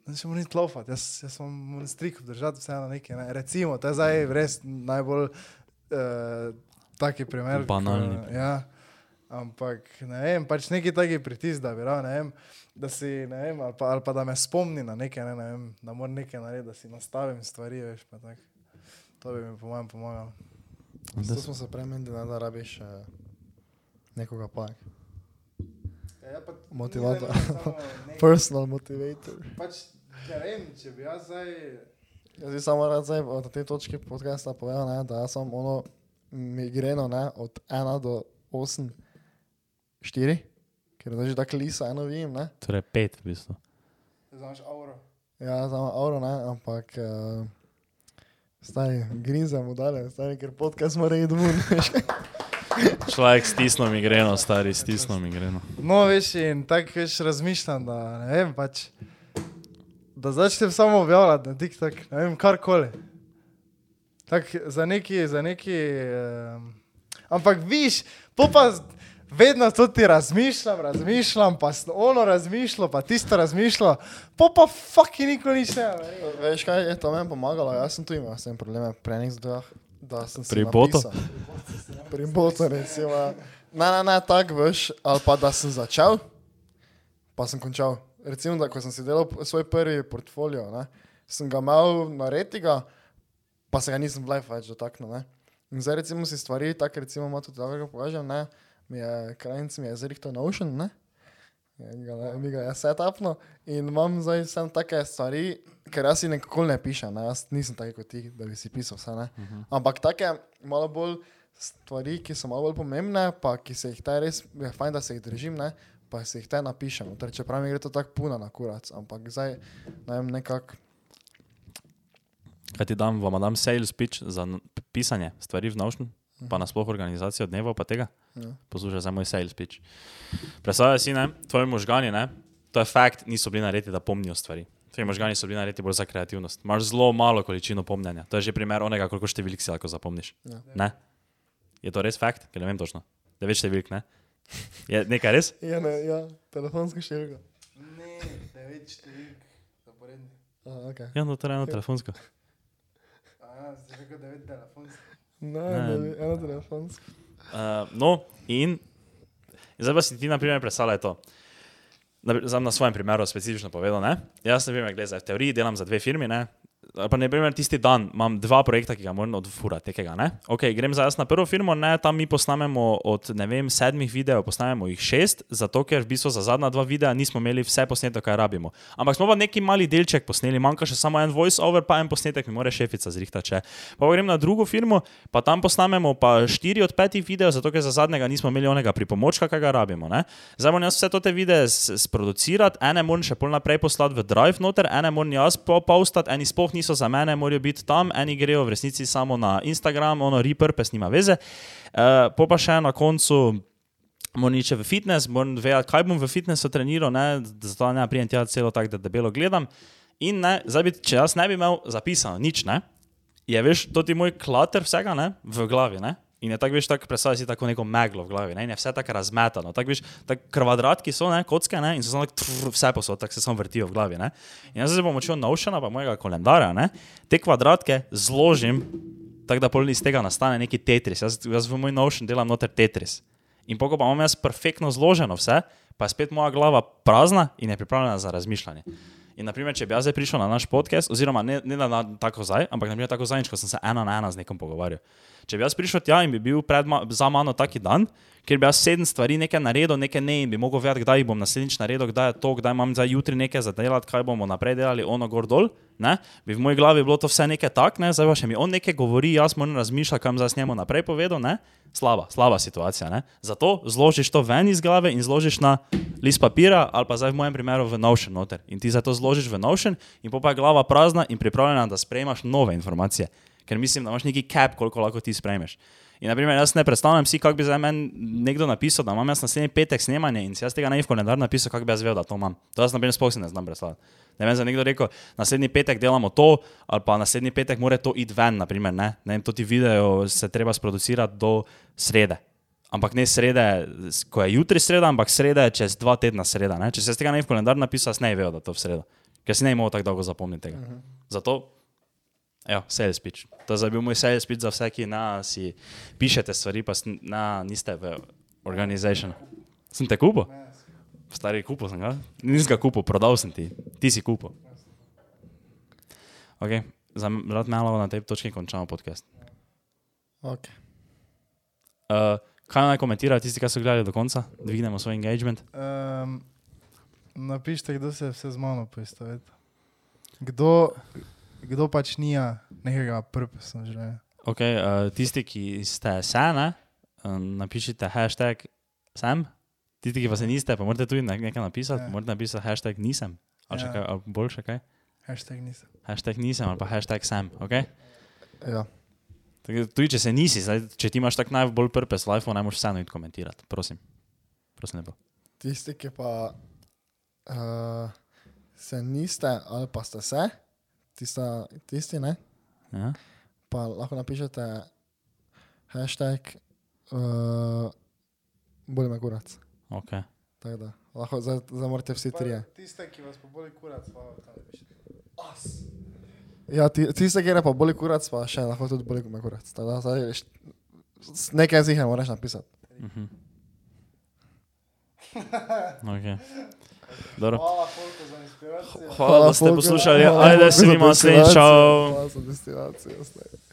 še moram iti lofati, jaz, jaz sem moram strik obdržati vseeno nekaj. Ne. Recimo, to je zdaj res najbolj uh, taki primer. ko- Banalni. Ja. Ampak ne vem, pač neki taki pritisk, da bi rad, ne vem, da si, ne vem, ali pa, ali pa da me spomni na nekaj, ne, ne vem, da moram nekaj narediti, da si nastavim stvari, veš, pa tako. To bi mi po mojem pomagalo. Zato smo se premenili, ne, da rabiš uh, nekoga pa. Ja, pa, Motivator. Personal motivator. Pač, ne vem, če bi jaz zdaj. Jaz bi samo rad zdaj na tej točki podcasta povedal, ne, da jaz sem ono migreno ne, od 1 do 8, 4, ker že tako lisa eno vidim, ne. Torej pet, v bistvu. Znaš, avro. Ja, samo avro, ne, ampak uh, zdaj grizem dalje, zdaj ker podcast mora iti ven. Človek stisnil migreno, stari stisnil migreno. No, veš, in tako veš razmišljam, da ne vem, pač. Da začnem samo objavljati na TikTok, ne vem, karkoli. Tak za neki, za neki. Um, ampak viš, po pa z- vedno to ti razmišljam, razmišljam, pa ono razmišljal, pa tisto razmišljal, po pa fucking nikoli nič ne. Veš kaj, je to meni pomagalo, jaz sem tu imel s tem probleme, prenih zdaj, da sem si Pri botu? Pri botu, recimo. Ne, ne, ne, tako veš, ali pa da sem začel, pa sem končal. Recimo, da ko sem si delal svoj prvi portfolio, ne, sem ga imel narediti, pa se ga nisem v life več dotaknil. Ne. In zdaj recimo si stvari, tako recimo ima tudi tako, pokažem, ne, mi je krajnc, mi je zrihto Notion, ne. Ja, mi ga, je setupno in imam zdaj samo take stvari, ker jaz si nekako ne pišem, ne? jaz nisem taki kot ti, da bi si pisal vse. Uh -huh. Ampak take malo bolj stvari, ki so malo bolj pomembne, pa ki se jih taj res, je fajn, da se jih držim, ne? pa se jih te napišem. Torej, čeprav mi gre to tako puno na kurac, ampak zdaj ne vem nekako. Kaj ti dam, vam dam sales pitch za pisanje stvari v Notion, pa nasploh organizacijo dneva pa tega? Ja. Poslušaj za moj sales pitch. Predstavljaj si, ne, tvoji možgani, ne, to je fakt, niso bili narejeni, da pomnijo stvari. Tvoji možgani so bili narejeni bolj za kreativnost. Imaš zelo malo količino pomnjenja. To je že primer onega, koliko številk si lahko zapomniš. Ja. Ne? Je to res fakt? Ker ne vem točno. Devet številk, ne? Je nekaj res? Ja, ne, ja, telefonska številka. Ne, devet številk, zaporedni. Okay. Ja, no, to je eno telefonsko. A, zdaj rekel devet telefonskih. Ne, Ne. ne, ena telefonska. Uh, no, in zdaj pa si ti, na primer, predstavljaj to. Na, na svojem primeru specifično povedal, ne? Jaz, na primer, gledaj, v teoriji delam za dve firmi, ne? Ali Pa, na primer, tisti dan imam dva projekta, ki ga moram odfurati, tekega, ne? Ok, grem zdaj jaz na prvo firmo, ne, tam mi posnamemo od, ne vem, sedmih videov, posnamemo jih šest, zato ker v bistvu za zadnja dva videa nismo imeli vse posneto, kaj rabimo. Ampak smo pa neki mali delček posneli, manjka še samo en voice-over, pa en posnetek mi mora šefica zrihtati. če. Pa grem na drugo firmo, pa tam posnamemo pa štiri od petih videov, zato ker za zadnjega nismo imeli onega pripomočka, kaj ga rabimo. Ne? Zdaj moram jaz vse te videe sproducirati, ene moram še pol naprej poslati v Drive noter, ene moram jaz po- postati, eni sploh niso za mene, morajo biti tam, eni grejo v resnici samo na Instagram, ono repurpose nima veze. Uh, pa še na koncu moram iti v fitness, moram vedeti, kaj bom v fitnessu treniral, ne, zato ne prijem tja celo tako, da debelo gledam. In ne, bi, če jaz ne bi imel zapisano nič, ne, je veš, to ti moj klater vsega ne, v glavi. Ne, in je tako, veš, tako predstavljaj si tako neko meglo v glavi, ne, in je vse tako razmetano. Tako, veš, tako kvadratki so, ne, kocke, ne, in so samo tako, vse posod, tako se samo vrtijo v glavi. Ne. In jaz zdaj bom učil naučena, pa mojega kalendarja, ne, te kvadratke zložim, tako da pol iz tega nastane neki tetris. Jaz, jaz v moj naučen delam noter tetris. In poko pa imam jaz perfektno zloženo vse, pa je spet moja glava prazna in je pripravljena za razmišljanje. In, naprimer, če bi jaz zdaj prišel na naš podcast, oziroma ne, ne na, na tako zdaj, ampak naprimer, tako zadnjič, ko sem se ena na ena z nekom pogovarjal. Če bi jaz prišel tja in bi bil ma, za mano taki dan, kjer bi jaz sedem stvari nekaj naredil, nekaj ne in bi mogel vedeti, kdaj bom naslednjič naredil, kdaj je to, kdaj imam za jutri nekaj za delati, kaj bomo naprej delali, ono gor dol, ne? bi v moji glavi bilo to vse nekaj tak, ne? zdaj pa še mi on nekaj govori, jaz moram razmišljati, kam zdaj njemu naprej povedal, ne? slaba, slaba situacija. Ne? Zato zložiš to ven iz glave in zložiš na list papira, ali pa zdaj v mojem primeru v Notion noter. In ti zato zložiš v Notion, in pa je glava prazna in pripravljena, da sprejmaš nove informacije. Ker mislim, da imaš neki cap, koliko lahko ti sprejmeš. In, naprimer, jaz ne predstavljam si, kako bi za meni nekdo napisal, da imam jaz naslednji petek snemanje in si jaz tega ne bi v kalendar napisal, kako bi jaz vedel, da to imam. To jaz, naprimer, sploh si ne znam predstavljati. Ne vem, za nekdo rekel, naslednji petek delamo to, ali pa naslednji petek mora to iti ven, naprimer, ne, ne vem, to ti video se treba sproducirati do srede. Ampak ne srede, ko je jutri sreda, ampak srede čez dva tedna sreda. Ne? Če se tega ne bi v kalendar napisal, jaz ne bi vedel, da to v sredo. Ker si ne imel tako dolgo zapomniti tega. Uh -huh. Zato Ja, sales pitch. To je bil moj sales pitch za vse, ki na si pišete stvari, pa na, niste v organization. Sem te kupil? Stari kupil sem ga. Nisem ga kupil, prodal sem ti. Ti si kupil. Ok, za rad malo na tej točki končamo podcast. Okay. Uh, kaj naj komentirajo tisti, ki so gledali do konca? Dvignemo svoj engagement. Um, napišite, kdo se je vse z mano poistovetil. Kdo, kdo pač nija nekega purposa v življenju. Ok, uh, tisti, ki ste se, ne, um, napišite hashtag sem. Tisti, ki pa se niste, pa morate tudi ne- nekaj napisati. Ja. Morate napisati hashtag nisem. Ali še Ja. kaj, ali boljše kaj. Hashtag nisem. Hashtag nisem ali pa hashtag sem. Okay? Ja. Tako, tudi če se nisi, zdaj, če ti imaš tak najbolj purpose life, ne moreš vseeno iti komentirati. Prosim. Prosim, lepo. Tisti, ki pa uh, se niste ali pa ste se, tista, tisti ne, Ja? pa lahko napišete hashtag uh, bolj me kurac. Okay. Tako da, lahko morate vsi trije. Tiste, ki vas pa bolj kurac, pa tam pišete. Ja, ti- tiste, ki je pa bolj kurac, pa še lahko tudi bolj me kurac. Tako da, zdaj, nekaj z njih moraš napisati. Mhm. Okay. Dobro. Hvala. Hvala, da ste poslušali. Ajde, se vidimo naslednjič. Hvala za destilacijo. zdaj.